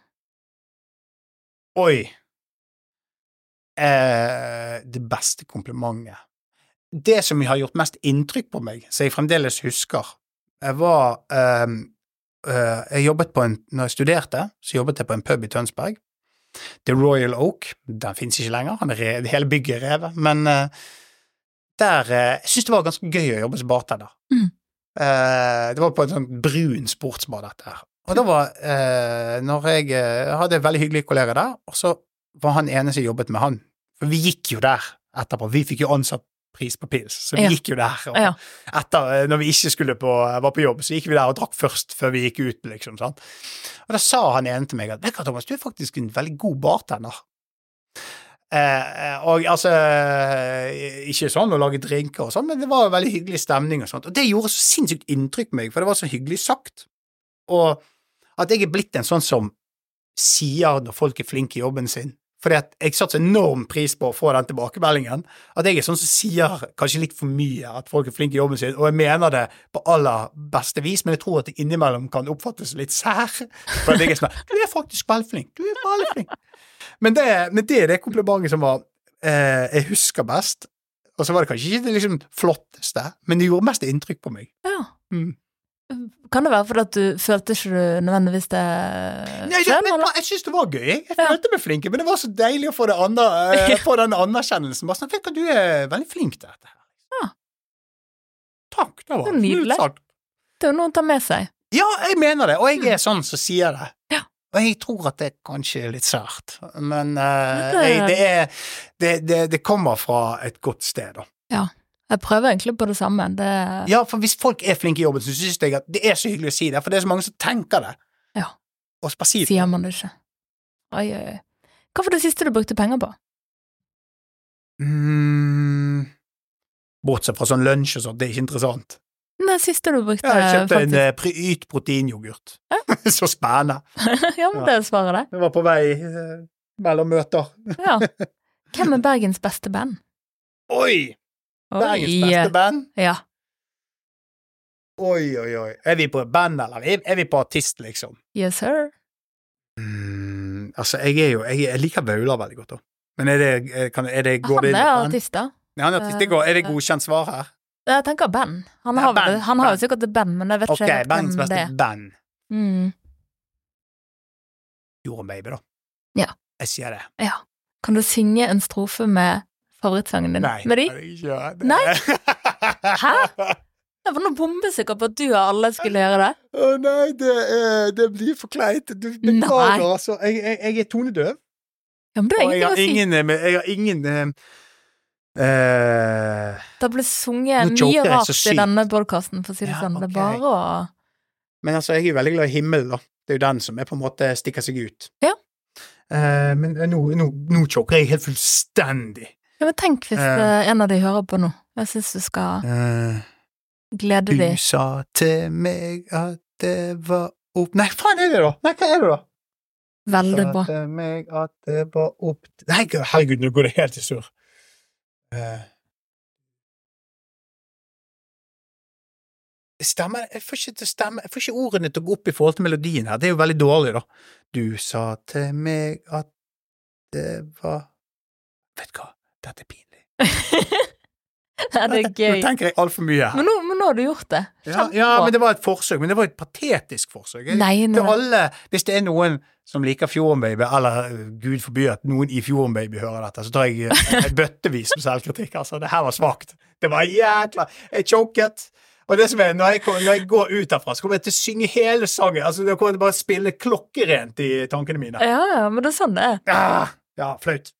Oi. Eh, det beste komplimentet Det som har gjort mest inntrykk på meg, som jeg fremdeles husker, jeg var ehm, eh, Jeg jobbet på en Når jeg studerte, så jobbet jeg på en pub i Tønsberg. The Royal Oak. Den finnes ikke lenger, han er hele bygget er revet, men uh, der eh, Jeg syntes det var ganske gøy å jobbe som bartender. Mm. Uh, det var på en sånn brun sportsbar, dette her. Og da var Når jeg eh, hadde en veldig hyggelig kollega der, og så var han ene som jobbet med han. For vi gikk jo der etterpå. Vi fikk jo ansatt pris på pils, så vi Ja. gikk jo der. Og Ja. etter, eh, når vi ikke skulle på, var på jobb, så gikk vi der og drakk først før vi gikk ut, liksom. sant? Og da sa han ene til meg at vet du Thomas, du er faktisk en veldig god bartender. Eh, og altså eh, Ikke sånn å lage drinker og sånn, men det var veldig hyggelig stemning og sånt. Og det gjorde så sinnssykt inntrykk på meg, for det var så hyggelig sagt. Og at jeg er blitt en sånn som sier når folk er flinke i jobben sin. Fordi at jeg satte enorm pris på å få den tilbakemeldingen. At jeg er sånn som sier kanskje litt for mye at folk er flinke i jobben sin, og jeg mener det på aller beste vis, men jeg tror at det innimellom kan oppfattes litt sær. For at jeg er sånn Du er faktisk veldig flink. Du er veldig flink. Men det, men det er det komplimentet som var eh, jeg husker best. Og så var det kanskje ikke det liksom flotteste, men det gjorde mest inntrykk på meg. Ja. Mm. Kan det være fordi at du følte ikke du nødvendigvis det Nei, det, men, jeg syns det var gøy. Jeg, Ja. følte meg flink, men det var så deilig å få, andre, <laughs> uh, få den anerkjennelsen. Bare sånn, vet du, du er veldig flink til dette. her. Ja. Takk, det var er nydelig. Det er jo noe å ta med seg. Ja, jeg mener det, og jeg er sånn som sier det. Ja. Og jeg tror at det er kanskje er litt sært, men uh, det, det- jeg, det, er, det, det, kommer fra et godt sted, da. Jeg prøver egentlig på det samme. Det, Ja, for hvis folk er flinke i jobben, så syns jeg at det er så hyggelig å si det, for det er så mange som tenker det. Ja. Og bare si det. sier man det ikke. Oi, oi, oi. Hva var det siste du brukte penger på? Mm, bortsett fra sånn lunsj og sånt, det er ikke interessant. Det siste du brukte, Ja, jeg kjøpte en faktisk. en Pryt proteinyoghurt. <laughs> så spennende. <laughs> ja, men det svarer det. Jeg var på vei eh, mellom møter. Ja. <laughs> Hvem er Bergens beste band? Oi! Bergens beste band. Ja. Oi, oi, oi. Er vi på band, eller er vi på artist, liksom? Yes, sir. Mm, altså, jeg er jo Jeg, jeg liker Vaular veldig godt, da. Men er det, kan, er det Går Han det er artist, da. Ja, han er artist. Det går, er det godkjent svar her? Jeg tenker band. Han Ja, har, vel- band, han har jo sikkert et band, men jeg vet Ok, ikke hvem beste det er. band. Mm. Jorunn Baby, da. Ja. Jeg sier det. Ja. Kan du synge en strofe med favorittsangen din? Nei. Med de? det det. Nei? <laughs> Hæ? Jeg var nå bombesikker på at du og alle skulle gjøre det. Å nei, det, er, det blir for kleint. Du beklager, altså. Jeg, jeg, jeg er tonedøv, Ja, men det er og jeg ingenting har ingen, eh, jeg har ingen uh, eh, Det ble sunget mye rart i denne podkasten, for å si det Ja, sånn. Det er bare å Men altså, jeg er jo veldig glad i himmelen, da. Det er jo den som er på en måte stikker seg ut. Ja. Uh, men eh, nå, nå, nå choker jeg helt fullstendig. Ja, men Tenk hvis Eh. eh, en av de hører på nå. Jeg syns du skal Eh, glede du de. sa til meg at det var opp... Nei, faen er det, da? Nei, hva er det, da? Veldig Sa til meg at det var opp Nei, herregud, nå går det helt i surr. Eh. Stemmer Jeg får ikke til å stemme Jeg får ikke ordene til å gå opp i forhold til melodien her. Det er jo veldig dårlig, da. Du sa til meg at det var Vet du hva, dette er pinlig. <laughs> Det er Nå gøy. tenker jeg altfor mye her. Men nå, men nå har du gjort det. Ja, ja, men det var et forsøk. Men det var et patetisk forsøk. Nei, nei. Til alle, hvis det er noen som liker Fjorden Baby, eller uh, gud forby at noen i Fjorden Baby hører dette, så tar jeg en et bøttevis med selvkritikk. Altså, det her var svakt. Det var jækla Jeg choket. Og det som er, når jeg, når jeg går ut herfra, så kommer jeg til å synge hele sangen. Altså, Det kommer til å bare spille klokkerent i tankene mine. Ja, ja, men det er sånn det er. Ja, ja, flaut.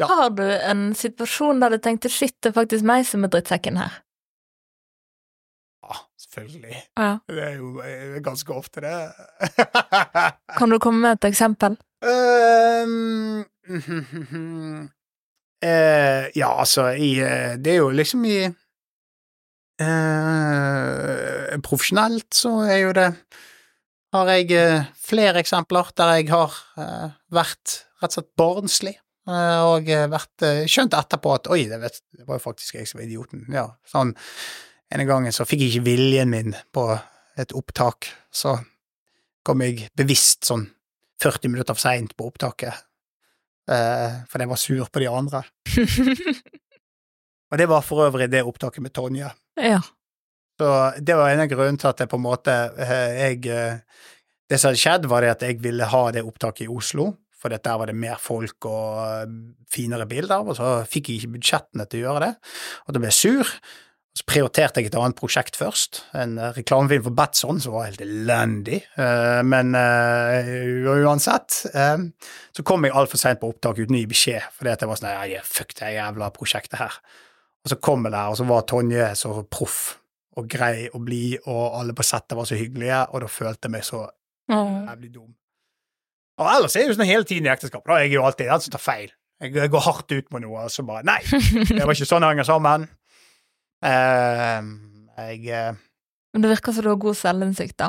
Ja. Har du en situasjon der du tenkte shit, det er faktisk meg som er drittsekken her? Ja, selvfølgelig. Ja. Det er jo eh, ganske ofte, det. <laughs> Kan du komme med et eksempel? Um, uh, <laughs> ja, altså i, eh, Det er jo liksom i uh, Profesjonelt så er jo det Har jeg uh, flere eksempler der jeg har vært rett og slett barnslig. Eh, og eh, vært eh, skjønt etterpå at oi, det, vet, det var jo faktisk jeg som var idioten. Ja, sånn En gang så fikk jeg ikke viljen min på et opptak, så kom jeg bevisst sånn 40 minutter for seint på opptaket, eh, fordi jeg var sur på de andre. <laughs> Og det var for øvrig det opptaket med Tonje. ja. Så det var en av grunnene til at jeg på en måte eh, jeg Det som hadde skjedd, var det at jeg ville ha det opptaket i Oslo, for der var det mer folk og eh, finere bilder, og så fikk jeg ikke budsjettene til å gjøre det, og da ble jeg sur. Så prioriterte jeg et annet prosjekt først, en eh, reklamefilm for Batson som var helt elendig, eh, men uansett så kom jeg altfor seint på opptak uten gi beskjed, fordi at jeg var sånn nei, fuck det jævla prosjektet her. Og så kom jeg der, og så var Tonje så proff og grei og blid, og alle på settet var så hyggelige, og da følte jeg meg så jævlig dum. Og ellers er det jo sånn hele tiden i ekteskap, da er jeg jo alltid den som tar feil. Jeg, går hardt ut med noe, og så bare Nei, <laughs> det var ikke sånn det henger sammen. Uh, jeg uh, Men det virker som du har god selvinnsikt, da.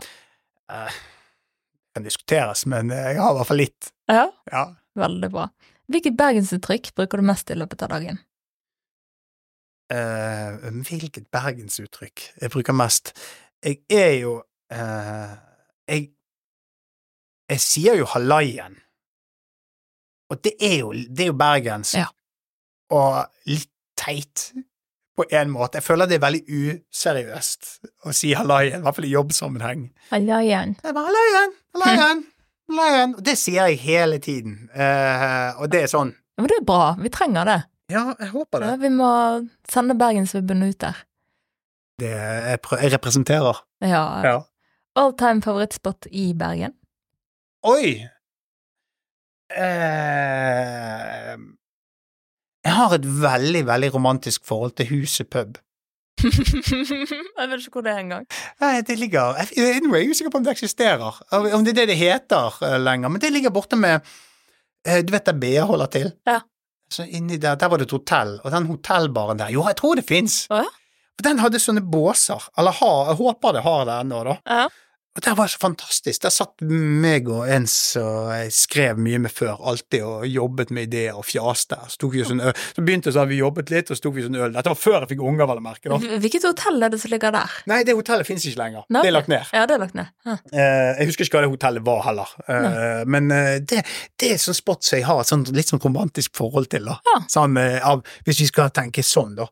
Det kan diskuteres, men jeg har i hvert fall litt. Ja. Ja. Veldig bra. Hvilket bergensuttrykk bruker du mest i løpet av dagen? Eh, hvilket bergensuttrykk jeg bruker mest? Jeg er jo Jeg Jeg sier jo Hallaien, Og det er jo, det er jo bergensk. Ja. Og litt teit på en måte. Jeg føler det er veldig useriøst å si hallaien, i hvert fall i jobbsammenheng. Hallaien. Hallaien, hallaien. Og det sier jeg hele tiden. uh, og det er sånn men det er bra. Vi trenger det. Ja, jeg håper det. Ja, vi må sende Bergensvibben ut der. det jeg, jeg representerer. Ja. Ja. All time favorittspot i Bergen? Oi! Eh, jeg har et veldig, veldig romantisk forhold til Huset pub. <laughs> jeg vet ikke hvor det er engang. Det ligger jeg, jeg, er usikker på om det eksisterer, om det er det det heter eh, lenger, men det ligger borte med eh, Du vet der BA holder til? Ja. Så inni der, der var det et hotell, og den hotellbaren der Jo, jeg tror det fins! Ja? Den hadde sånne båser, eller har, jeg håper det har det ennå, da. Ja. Og det var så fantastisk. Der satt meg og en som jeg skrev mye med før, alltid og jobbet med ideer og fjaste. Så, sånn så begynte sånn, vi jobbet litt, og så tok vi sånn øl. Dette var før jeg fikk unger, vel å merke. Hvilket hotell er det som ligger der? Nei, det hotellet fins ikke lenger. Nei, Det er lagt ned. Ja, det er lagt ned. Ja. Eh, jeg husker ikke hva det hotellet var heller, Eh, men eh, det, det er sånn spot som jeg har et sånn, litt sånn romantisk forhold til. da. Ja. Sånn, av, hvis vi skal tenke sånn, da.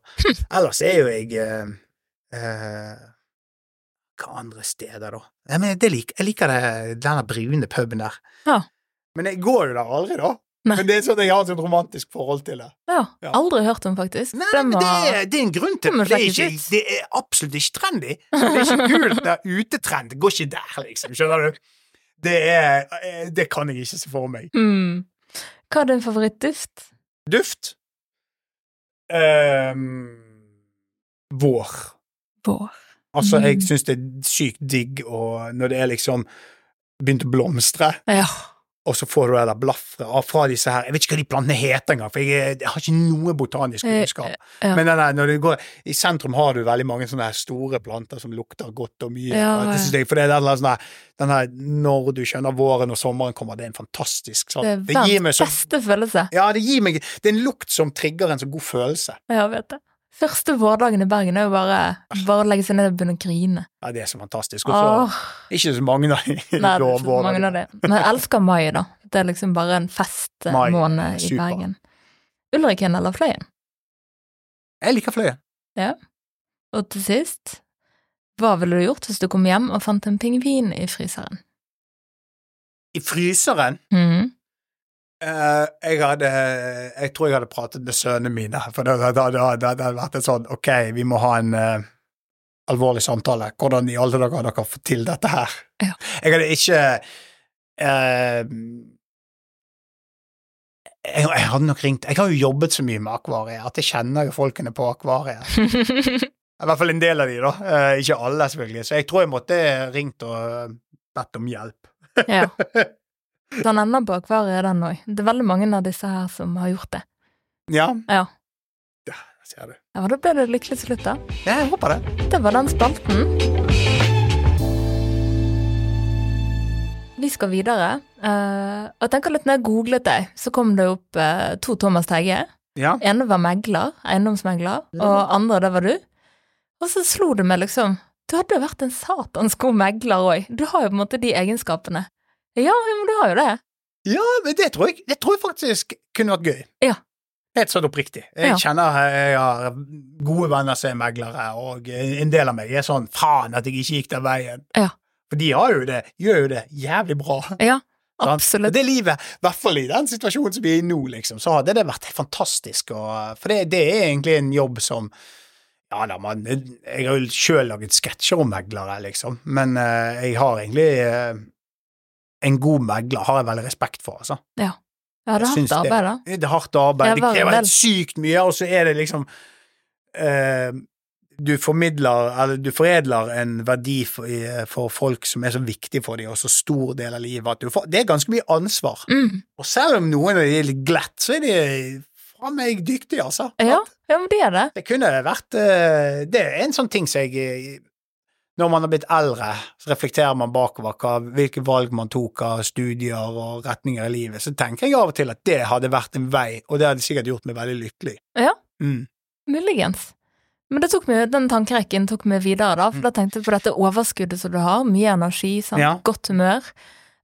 Ellers er jo jeg eh, eh, Hva andre steder, da? Jeg, mener, det lik, jeg liker det, denne brune puben der. Ja. Men jeg går jo der aldri, da. Nei. Men det er sånn at jeg har et romantisk forhold til det. ja. Ja. Aldri hørt om, faktisk. Nei, men det er, det er en grunn til Det det. Det er, ikke, det er absolutt ikke trendy. Det er ikke kult. Det er <laughs> utetrend. Det går ikke der, liksom. Skjønner du? Det er eh, Det kan jeg ikke se for meg. Mm. Hva er din favorittduft? Duft? Um, vår. Vår. Altså, Mm. jeg syns det er sykt digg når det er liksom begynt å blomstre. Ja. og så får du det der blafret fra disse her Jeg vet ikke hva de plantene heter engang, for jeg, jeg har ikke noe botanisk Eh, kunnskap. ja. Men nei, når du går, i sentrum har du veldig mange sånne store planter som lukter godt og mye. Ja, og det for det er den der, sånn den her Når du skjønner våren og sommeren kommer, det er en fantastisk sånn. Det er verdens beste følelse. Ja, det gir meg Det er en lukt som trigger en så god følelse. Ja, vet det. Første vårdagen i Bergen er jo bare, bare å legge seg ned og begynne å grine. Ja, det er så fantastisk. Og så Åh, ikke så mange av de. Men jeg elsker mai, da. Det er liksom bare en festmåned i. Bergen. Ulriken eller Fløyen? Jeg liker Fløyen. Ja. Og til sist, hva ville du gjort hvis du kom hjem og fant en pingvin i fryseren? I fryseren Mhm. Eh, jeg hadde Jeg tror jeg hadde pratet med sønnene mine, for det, det, det, det, hadde vært en sånn Ok, vi må ha en uh, alvorlig samtale. Hvordan i alle dager har dere fått til dette her? Ja. Jeg hadde ikke uh, jeg, jeg hadde nok ringt Jeg har jo jobbet så mye med akvariet at jeg kjenner jo folkene på akvariet. <laughs> I hvert fall en del av de, da. Ikke alle, selvfølgelig. Så jeg tror jeg måtte ringt og bedt om hjelp. ja. <laughs> Den ender på akvariet, den òg. Det er veldig mange av disse her som har gjort det. Ja. Ja. Ja, ser du. Ja, Da ble det lykkelig slutt, da. Ja, jeg håper det. Det var den spalten. Vi skal videre. Uh, og jeg tenker litt når jeg googlet deg, så kom det opp uh, to Thomas Teige. Ja. ene var megler, eiendomsmegler, og andre, det var du. Og så slo det meg liksom Du hadde jo vært en satans god megler òg. Du har jo på en måte de egenskapene. Ja, men du har jo det. ja, men det tror jeg Det tror jeg faktisk kunne vært gøy. Ja. Helt sånn oppriktig. Jeg Ja. kjenner jeg har gode venner som er meglere, og en del av meg er sånn faen at jeg ikke gikk den veien. Ja. For de har jo det, gjør jo det jævlig bra. Ja, <laughs> absolutt. Det livet, i hvert fall i den situasjonen som vi er i nå, liksom, så hadde det vært fantastisk. Og, for det, det er egentlig en jobb som Ja da, man Jeg har jo sjøl laget sketsjer om meglere, liksom, men uh, jeg har egentlig eh, En god megler har jeg veldig respekt for, altså. Ja, det er hardt arbeid, da. Det er hardt arbeid. Ja, det krever helt sykt mye, og så er det liksom eh, Du formidler, eller du foredler en verdi for, for folk som er så viktig for dem, og så stor del av livet, får Det er ganske mye ansvar. Mm. Og selv om noen er litt glatt, så er de faen meg dyktige, altså. Ja, ja, men det er det. Det kunne vært eh, Det er en sånn ting som jeg Når man har blitt eldre, så reflekterer man bakover hva, hvilke valg man tok av studier og retninger i livet. Så tenker jeg av og til at det hadde vært en vei, og det hadde sikkert gjort meg veldig lykkelig. Ja. Mm. Muligens. Men meg, den tankerekken tok meg videre, da, for da tenkte jeg på dette overskuddet som du har. Mye energi? Ja. godt humør,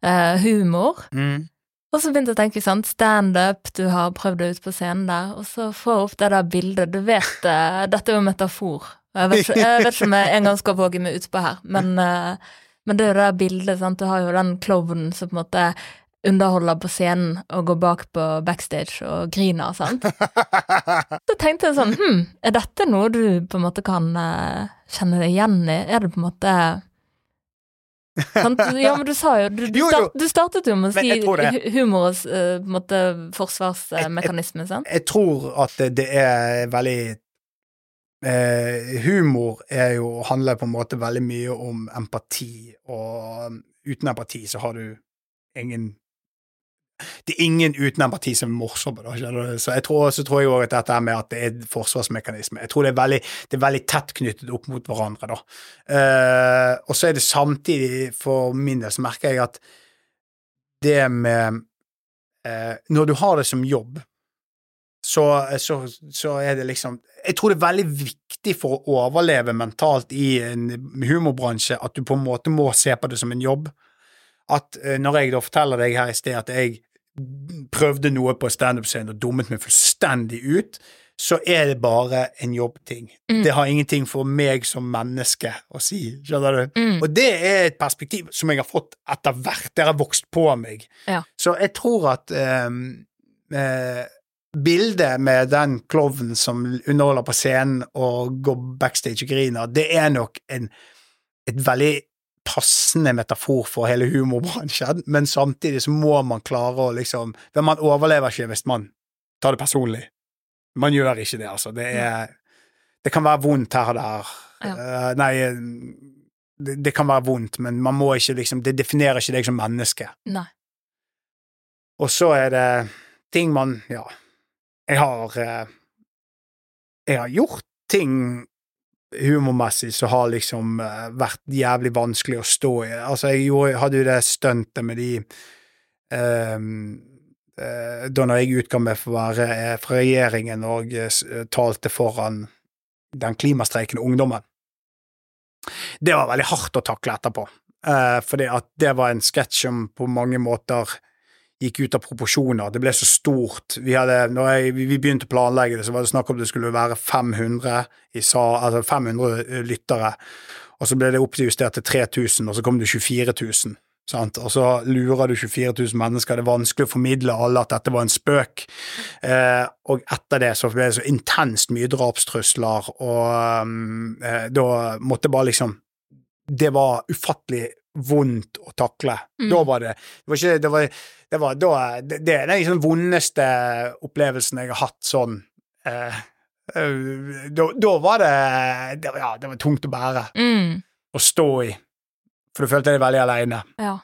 eh, humor. Mm. Og så begynte jeg å tenke sånn standup, du har prøvd deg ut på scenen der, og så får jeg opp det der bildet. Du vet, det, dette er jo metafor. Jeg vet, ikke, jeg vet ikke om jeg en gang skal våge meg utpå her, men, eh, men det er jo det bildet, sant. Du har jo den klovnen som på en måte underholder på scenen og går bak på backstage og griner, sant. Så tenkte jeg sånn, hm, er dette noe du på en måte kan eh, kjenne deg igjen i? Er det på en måte Sant? Ja, men du sa jo Du, du, start, du startet jo med å si humorens eh, måte forsvarsmekanisme, sant? Jeg tror at det, det er veldig eh, Humor er jo, handler på en måte veldig mye om empati, og uten empati så har du ingen Det er ingen uten empati som er morsomme, da, skjønner du. Så jeg tror, så tror jeg òg at dette med at det er forsvarsmekanisme Jeg tror det er veldig, det er veldig tett knyttet opp mot hverandre, da. Eh, og så er det samtidig, for min del, så merker jeg at det med eh, Når du har det som jobb, så, så, så er det liksom Jeg tror det er veldig viktig for å overleve mentalt i en humorbransje at du på en måte må se på det som en jobb. At eh, når jeg da forteller deg her i sted at jeg prøvde noe på standup-scenen og dummet meg fullstendig ut, så er det bare en jobbting. Mm. Det har ingenting for meg som menneske å si, skjønner du? Mm. Og det er et perspektiv som jeg har fått etter hvert. Det har vokst på meg. Ja. Så jeg tror at um, eh, bildet med den klovnen som underholder på scenen og går backstage og griner, det er nok en, et veldig passende metafor for hele humorbransjen, men samtidig så må man klare å liksom Men man overlever ikke hvis man tar det personlig. Man gjør ikke det, altså. Det er Det kan være vondt her og der. Ja. Uh, nei det, det kan være vondt, men man må ikke liksom Det definerer ikke deg som menneske. Nei. Og så er det ting man Ja, jeg har eh, Jeg har gjort ting humormessig som har liksom eh, vært jævlig vanskelig å stå i. Altså, jeg gjorde, hadde jo det stuntet med de um, Da når jeg utga meg for å være fra regjeringen og talte foran den klimastreikende ungdommen. Det var veldig hardt å takle etterpå, uh, fordi det var en sketsj som på mange måter gikk ut av proporsjoner. Det ble så stort. Vi hadde, når jeg, vi begynte å planlegge det, så var det snakk om det skulle være 500 i sa, altså 500 lyttere, og så ble det oppjustert til 3000, og så kom det 24 000. Sant? Og så lurer du 24 000 mennesker. Det er vanskelig å formidle alle at dette var en spøk. Eh, og etter det så ble det så intenst mye drapstrusler, og eh, da måtte bare liksom Det var ufattelig vondt å takle. Mm. Da var det Det var ikke Det var, det var da Det, det er den liksom vondeste opplevelsen jeg har hatt sånn eh, eh, da, da var det, det var, Ja, det var tungt å bære. Mm. Å stå i. For du følte deg veldig aleine. Ja.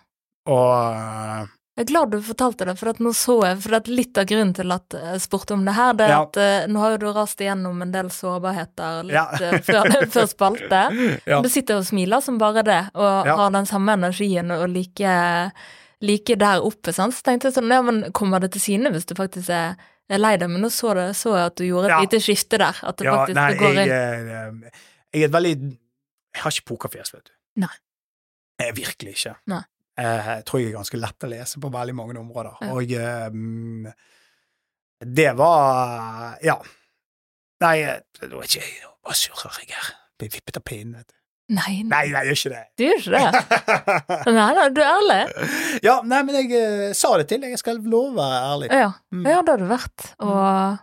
Og eh, Jeg er glad du fortalte det, for nå så jeg For litt av grunnen til at jeg spurte om det her, det er Ja. at uh, nå har jo du rast igjennom en del sårbarheter litt Ja. eh, før, <laughs> før spalte. <laughs> ja. Du sitter og smiler som bare det, og har den samme energien og like, like der oppe, sant. Så tenkte jeg sånn, ja, men kommer det til syne hvis du faktisk er, lei deg? Men nå så, det, så jeg at du gjorde et lite skifte der, at det ja, faktisk nei, det går inn. Jeg, jeg er et veldig Jeg har ikke pokerfjes, vet du. Nei. Jeg virkelig ikke. Nei. Eh, tror jeg er ganske lett å lese på veldig mange områder, Ja. og eh, mm, det var Ja. Nei, eh, det var ikke jeg bare surrer jeg her. Blir vippet av pinnen, vet du. Nei, nei, jeg gjør ikke det. du gjør ikke det. <laughs> Nei, nei, du er ærlig. ja, nei, men jeg uh, sa det til deg. Jeg skal love å være ærlig. Ja, Mm. ja det har du vært. Og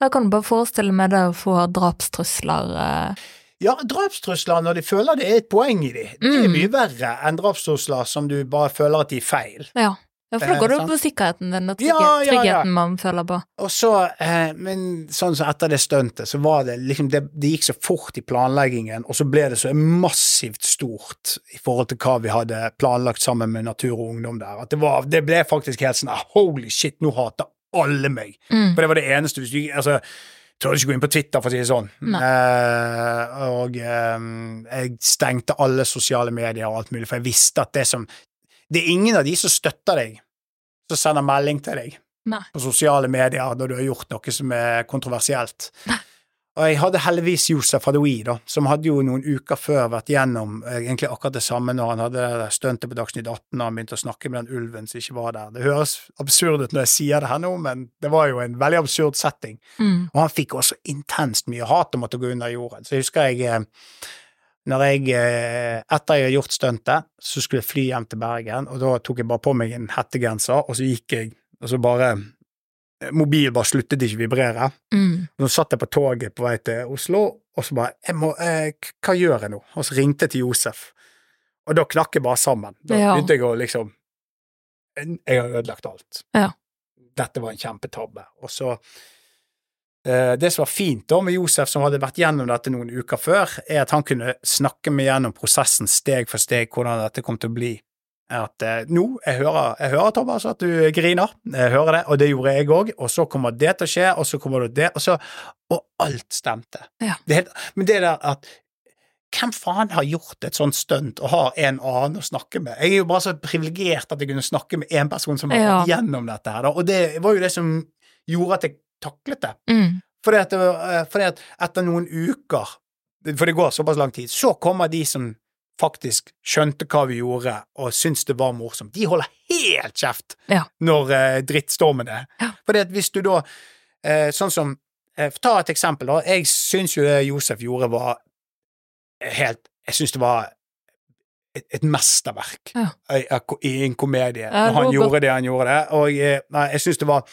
jeg kan bare forestille meg det å få drapstrusler. eh, Ja, drapstrusler når de føler det er et poeng i de, det er Mm. mye verre enn drapstrusler som du bare føler at de er feil. Ja. ja, for da Eh, går det jo på sikkerheten din og tryggheten, ja, ja. man føler på. Og så, eh, men sånn som etter det stuntet, så var det liksom det, det gikk så fort i planleggingen, og så ble det så massivt stort i forhold til hva vi hadde planlagt sammen med Natur og Ungdom der, at det var, det ble faktisk helt sånn ah, holy shit, nå hater alle meg. Mm. For det var det eneste hvis du altså, Tørde ikke gå inn på Twitter, for å si det sånn. Eh, og eh, jeg stengte alle sosiale medier og alt mulig, for jeg visste at det som Det er ingen av de som støtter deg, som sender melding til deg Nei. på sosiale medier når du har gjort noe som er kontroversielt. <laughs> Og jeg hadde heldigvis Josef Hadoui, da, som hadde jo noen uker før vært gjennom eh, egentlig akkurat det samme når han hadde stuntet på Dagsnytt 18 og han begynte å snakke med den ulven som ikke var der. Det høres absurd ut når jeg sier det her nå, men det var jo en veldig absurd setting. Mm. Og han fikk også intenst mye hat om å måtte gå under jorden. Så jeg husker jeg eh, når jeg, eh, etter jeg hadde gjort stuntet, så skulle jeg fly hjem til Bergen, og da tok jeg bare på meg en hettegenser, og så gikk jeg, og så bare Mobilen bare sluttet ikke vibrere. Mm. Så satt jeg på toget på vei til Oslo, og så bare må, eh, Hva gjør jeg nå? Og så ringte jeg til Josef, og da knakk jeg bare sammen. Da Ja. begynte jeg å liksom Jeg har ødelagt alt. Ja. Dette var en kjempetabbe. Og så eh, Det som var fint da med Josef, som hadde vært gjennom dette noen uker før, er at han kunne snakke meg gjennom prosessen steg for steg, hvordan dette kom til å bli. At eh, nå, jeg hører, jeg hører Thomas at du griner, jeg hører det, og det gjorde jeg òg, og så kommer det til å skje, og så kommer det det, og så Og alt stemte. Ja. Det helt, men det der at hvem faen har gjort et sånt stunt og har en annen å snakke med? Jeg er jo bare så privilegert at jeg kunne snakke med én person som har Ja. gått gjennom dette her, og det var jo det som gjorde at jeg taklet det. Mm. Fordi at, eh, fordi at etter noen uker, for det går såpass lang tid, så kommer de som faktisk skjønte hva vi gjorde og syntes det var morsomt. De holder helt kjeft Ja. når eh, drittstormen er. Ja. Fordi at hvis du da, eh, sånn som eh, Ta et eksempel, da. Jeg syns jo det Josef gjorde, var helt Jeg syns det var et, et mesterverk Ja. i, i en komedie, når han gjorde det han gjorde. det, Og eh, nei, jeg syns det var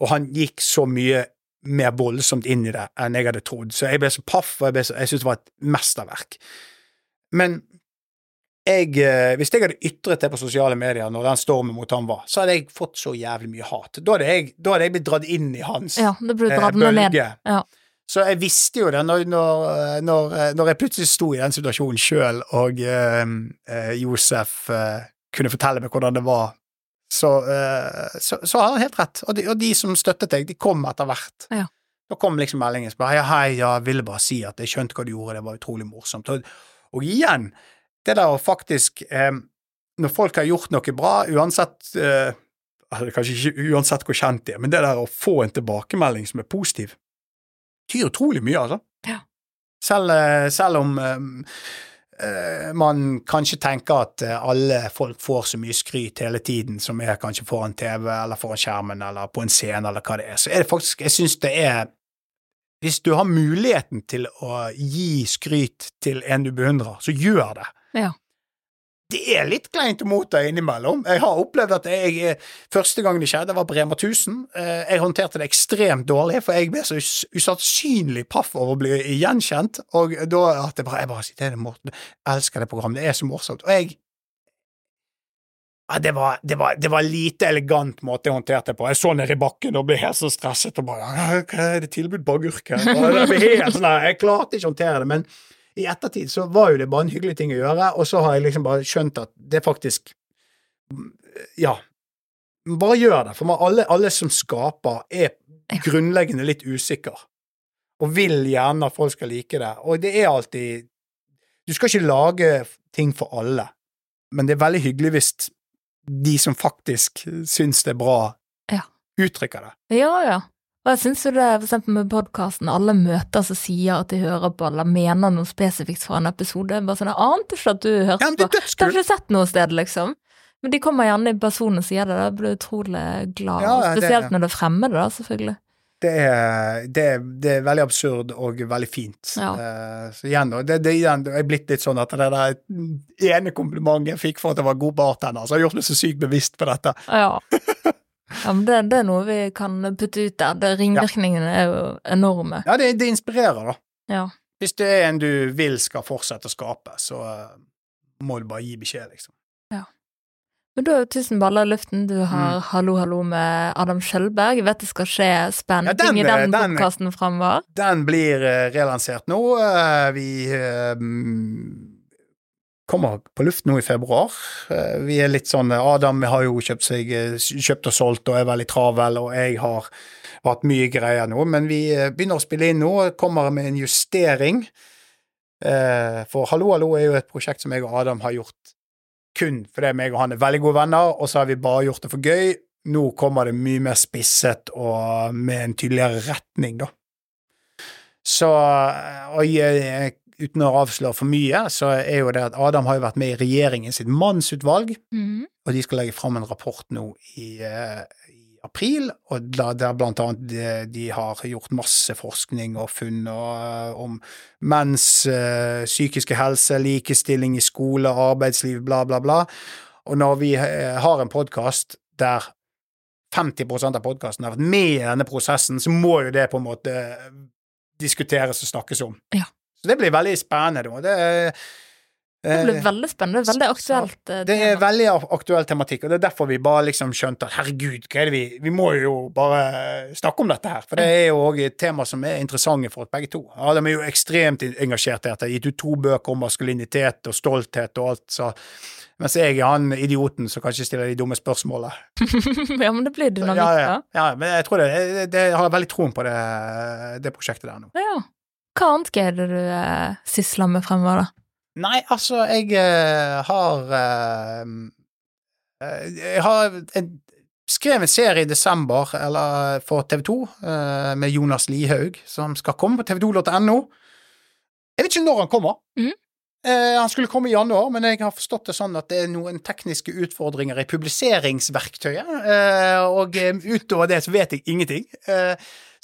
Og han gikk så mye mer voldsomt inn i det enn jeg hadde trodd. Så jeg ble så paff, og jeg, så- jeg syntes det var et mesterverk. Men jeg, eh, hvis jeg hadde ytret det på sosiale medier når den stormen mot ham var, så hadde jeg fått så jævlig mye hat. Da hadde jeg, da hadde jeg blitt dratt inn i hans Ja, eh, bølge. Ja. Så jeg visste jo det når, når, når, når jeg plutselig sto i den situasjonen sjøl, og eh, eh, Josef eh, kunne fortelle meg hvordan det var så, eh, så, så har han helt rett. Og de, og de som støttet deg, de kom etter hvert. Ja. Da kom liksom meldingen som bare hei, ja, jeg ville bare si at jeg skjønte hva du gjorde, det var utrolig morsomt. Og, og igjen, det der å faktisk eh, Når folk har gjort noe bra, uansett eh, Kanskje ikke uansett hvor kjent de er, men det der å få en tilbakemelding som er positiv, betyr utrolig mye, altså. Ja. Selv, eh, selv om eh, eh, man kanskje tenker at eh, alle folk får så mye skryt hele tiden, som er kanskje foran TV eller foran skjermen eller på en scene eller hva det er, så er det faktisk Jeg syns det er Hvis du har muligheten til å gi skryt til en du beundrer, så gjør det. Ja. Det er litt kleint å motta innimellom. Jeg har opplevd at jeg eh, Første gang det skjedde, var på Rema 1000. Eh, Jeg håndterte det ekstremt dårlig, for jeg ble så us- usannsynlig paff over å bli gjenkjent. Og da at jeg bare, jeg bare sier det er Morten, jeg elsker det programmet, det er så morsomt. Og jeg ja, det, var, det, var, det var lite elegant måte jeg håndterte det på. Jeg så ned i bakken og ble helt så stresset og bare Hva er det tilbud på agurk her? Jeg helt sånn jeg klarte ikke å håndtere det, men i ettertid så var jo det bare en hyggelig ting å gjøre, og så har jeg liksom bare skjønt at det faktisk Ja. Bare gjør det, for alle, alle som skaper, er grunnleggende litt usikker, og vil gjerne at folk skal like det. Og det er alltid Du skal ikke lage ting for alle, men det er veldig hyggelig hvis de som faktisk syns det er bra, Ja. uttrykker det. Ja, ja. Og jeg syns jo det, for eksempel med podkasten, alle møter som sier at de hører på eller mener noe spesifikt fra en episode. Bare sånn, Jeg ante ikke at du hørte Ja, det er på. Det har ikke sett noe sted, liksom. Men de kommer gjerne i personen og sier det. Da blir du utrolig glad. Ja, det- Spesielt når det er fremmede, da, selvfølgelig. Det er, det, er, det er veldig absurd og veldig fint. Ja. Eh, så igjen, det, det, det er blitt litt sånn at det der ene komplimentet jeg fikk for at jeg var god bartender, så har gjort meg så sykt bevisst på dette. Ja. <laughs> ja men det, det er noe vi kan putte ut der. Det, ringvirkningene er jo enorme. Ja, det, det inspirerer, da. Ja. Hvis det er en du vil skal fortsette å skape, så eh, må du bare gi beskjed, liksom. Ja. Men du har jo tusen baller i luften. Du Mm. har Hallo, hallo med Adam Skjølberg. Jeg vet det skal skje spennende Ja, ting i den, den- podkasten framover. Den blir eh, relansert nå. Eh, vi mm, kommer på luft nå i februar. Eh, vi er litt sånn Adam har jo kjøpt seg eh, kjøpt og solgt og er veldig travel, og jeg har hatt mye greier nå, men vi eh, begynner å spille inn nå kommer med en justering. For Hallo, hallo er jo et prosjekt som jeg og Adam har gjort kun fordi meg og han er veldig gode venner, og så har vi bare gjort det for gøy. Nå kommer det mye mer spisset og med en tydeligere retning, da. Så og jeg, uten å avsløre for mye, så er jo det at Adam har jo vært med i regjeringen sitt mannsutvalg, Mhm. og de skal legge fram en rapport nå i, eh, i april, og da, der blant annet de, de har gjort masse forskning og funn om menns uh, psykiske helse, likestilling i skole, arbeidsliv, bla, bla, bla. Og når vi eh, har en podkast der 50% av podkasten har vært med i denne prosessen, så må jo det på en måte diskuteres og snakkes om. Ja. Så det blir veldig spennende, da. Det, er- Det blir eh, veldig spennende. Det veldig aktuelt. eh, det er veldig ak- aktuell tematikk, og det er derfor vi bare liksom skjønte at herregud, hva er det vi Vi må jo bare snakke om dette her, for det er jo òg tema som er interessante for oss begge to. Adam er jo ekstremt engasjert i dette, gitt ut to bøker om maskulinitet og stolthet og alt, så mens jeg er han idioten som kanskje stiller de dumme spørsmålene. <laughs> ja, men det blir dynamikk, Ja, ja, da. ja, men jeg tror det, det, det jeg har veldig troen på det, det prosjektet der nå. Ja, Ja. Hva annet er det du eh, sysler med fremover, da? Nei, altså, jeg eh, har eh, eh, Jeg har en, skrev en serie i desember eller for TV 2 eh, med Jonas Lihaug, som skal komme på tv2.no. Jeg vet ikke når han kommer. Mm. Eh, han skulle komme i januar, men jeg har forstått det sånn at det er noen tekniske utfordringer i publiseringsverktøyet, eh, og utover det så vet jeg ingenting.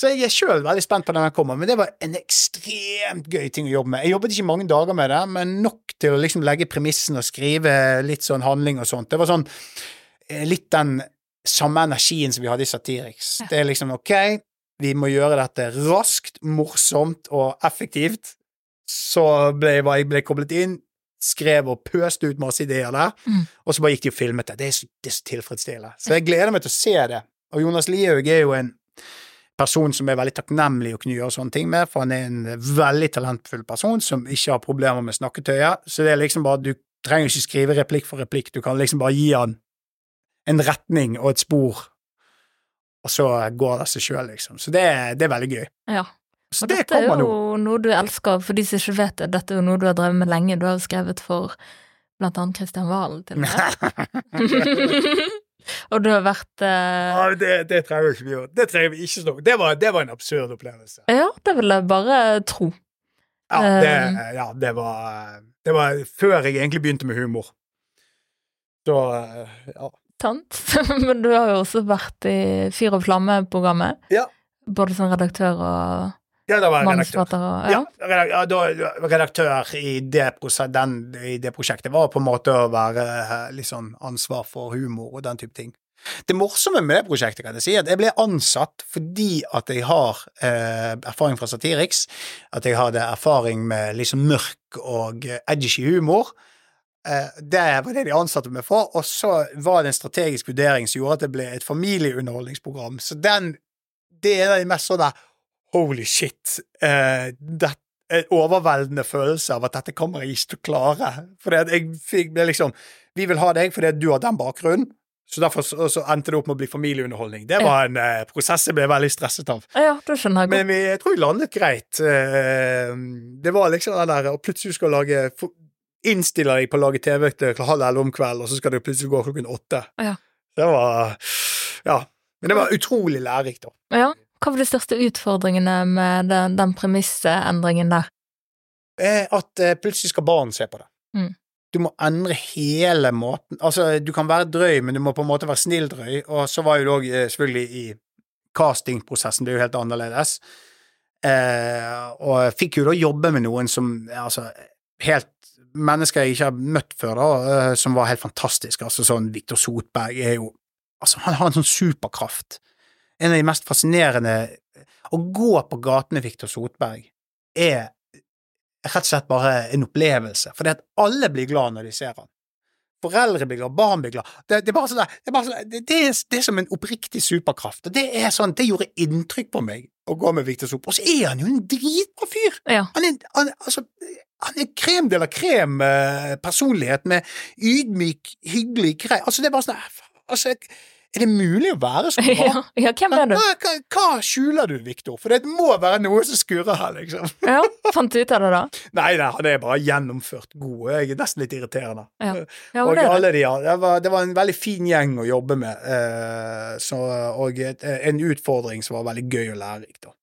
Så jeg er sjøl veldig spent på når den kommer, men det var en ekstremt gøy ting å jobbe med. Jeg jobbet ikke mange dager med det, men nok til å liksom legge premissen og skrive litt sånn handling og sånt. Det var sånn eh, litt den samme energien som vi hadde i Satiriks. Ja. Det er liksom ok, vi må gjøre dette raskt, morsomt og effektivt. Så ble jeg ble koblet inn, skrev og pøste ut masse ideer der, Mm. og så bare gikk de og filmet det. Det er så, det er så tilfredsstillende. Så jeg gleder meg til å se det. Og Jonas Lihaug er jo en person som er veldig takknemlig å kunne gjøre sånne ting med, for han er en veldig talentfull person som ikke har problemer med snakketøyet. Så det er liksom bare Du trenger ikke skrive replikk for replikk, du kan liksom bare gi han en retning og et spor, og så går det seg sjøl, liksom. Så det, det er veldig gøy. Ja. Så Og det dette er jo nå. noe du elsker, for de som ikke vet det, dette er jo noe du har drevet med lenge. Du har jo skrevet for blant annet Kristian Valen, til og med. <laughs> og du har vært eh, Ja, det, det trenger vi ikke mye. Det trenger vi ikke snakke. Det var, det var en absurd opplevelse. Ja, det vil jeg bare tro. Ja, det, Um. ja, det var Det var før jeg egentlig begynte med humor. Så ja. Sant? <laughs> Men du har jo også vært i Fyr og flamme-programmet. Ja. Både som redaktør og Ja, da var jeg redaktør. Ja, ja. redak- ja, da, redaktør i det, den, i det prosjektet var på en måte å være liksom, ansvar for humor og den type ting. Det morsomme med det prosjektet kan jeg si, at jeg ble ansatt fordi at jeg har eh, erfaring fra Satiriks, at jeg hadde erfaring med liksom mørk og edgy humor. Eh, det var det de ansatte meg for, og så var det en strategisk vurdering som gjorde at det ble et familieunderholdningsprogram. Så den, det er en av de mest sånne holy shit, eh, det, en overveldende følelse av at dette kommer jeg ikke til å klare. At jeg fikk liksom Vi vil ha deg fordi du har den bakgrunnen. Så derfor så, så endte det opp med å bli familieunderholdning. Det var en eh, prosess jeg ble veldig stresset av. Ja, det skjønner jeg godt. Men vi, jeg tror vi landet greit. Eh, det var liksom den der Og plutselig skal lage få- Innstiller deg på å lage TV til halv elleve om kvelden, og så skal det plutselig gå klokken åtte. Ja. Det var Ja. Men det var utrolig lærerikt, da. Ja. Hva var de største utfordringene med den, den premissendringen der? Eh, at eh, plutselig skal barn se på det. Mm. Du må endre hele måten Altså, du kan være drøy, men du må på en måte være snill drøy, og så var jo det òg eh, selvfølgelig i castingprosessen det er jo helt annerledes. Eh, og jeg fikk jo da jobbe med noen som altså helt mennesker jeg ikke har møtt før, da, som var helt fantastiske. Altså sånn Viktor Sotberg er jo Altså, han har en sånn superkraft. En av de mest fascinerende Å gå på gaten med Viktor Sotberg er rett og slett bare en opplevelse, fordi at alle blir glad når de ser han. Foreldre blir glad, barn blir glad. Det, det er bare sånn det, er bare sånn det, det, er, det er som en oppriktig superkraft. og Det er sånn, det gjorde inntrykk på meg å gå med Viktor Sotberg. Og så er han jo en dritbra fyr! Ja. Han er, han, altså, han er krem de la krem eh, personlighet med ydmyk, hyggelig grei Altså, det er bare sånn altså, Er det mulig å være så <laughs> bra? ja. ja, hvem er du? Hva, hva, skjuler du, Viktor? For det må være noe som skurrer her, liksom. <laughs> Ja, Fant du ut av det da? Nei, nei, han er bare gjennomført god. Jeg er nesten litt irriterende. Ja. Ja, <laughs> og det alle de, det, var, det var en veldig fin gjeng å jobbe med, eh, så, og et, en utfordring som var veldig gøy og lærerik, da.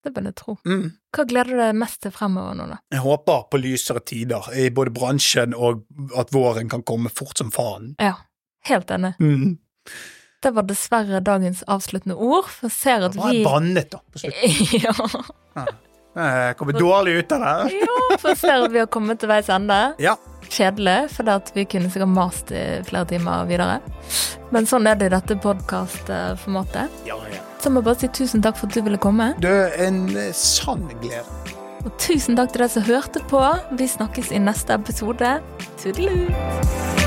Det vil jeg tro. Mm. Hva gleder du deg mest til fremover nå, da? Jeg håper på lysere tider i både bransjen og at våren kan komme fort som faen. Ja, helt enig. Mm. Det var dessverre dagens avsluttende ord, for jeg ser at vi bannet, da, på slutten. <laughs> ja. Jeg kommer dårlig ut av det. ja, for jeg ser at vi har kommet til veis ende. Ja. Kjedelig, for at vi kunne sikkert mast i flere timer videre. Men sånn er det i dette podkastformatet. Ja, ja. Så må jeg bare si tusen takk for at du ville komme. Du, en eh, sann glede. Og tusen takk til deg som hørte på. Vi snakkes i neste episode. Tudelu!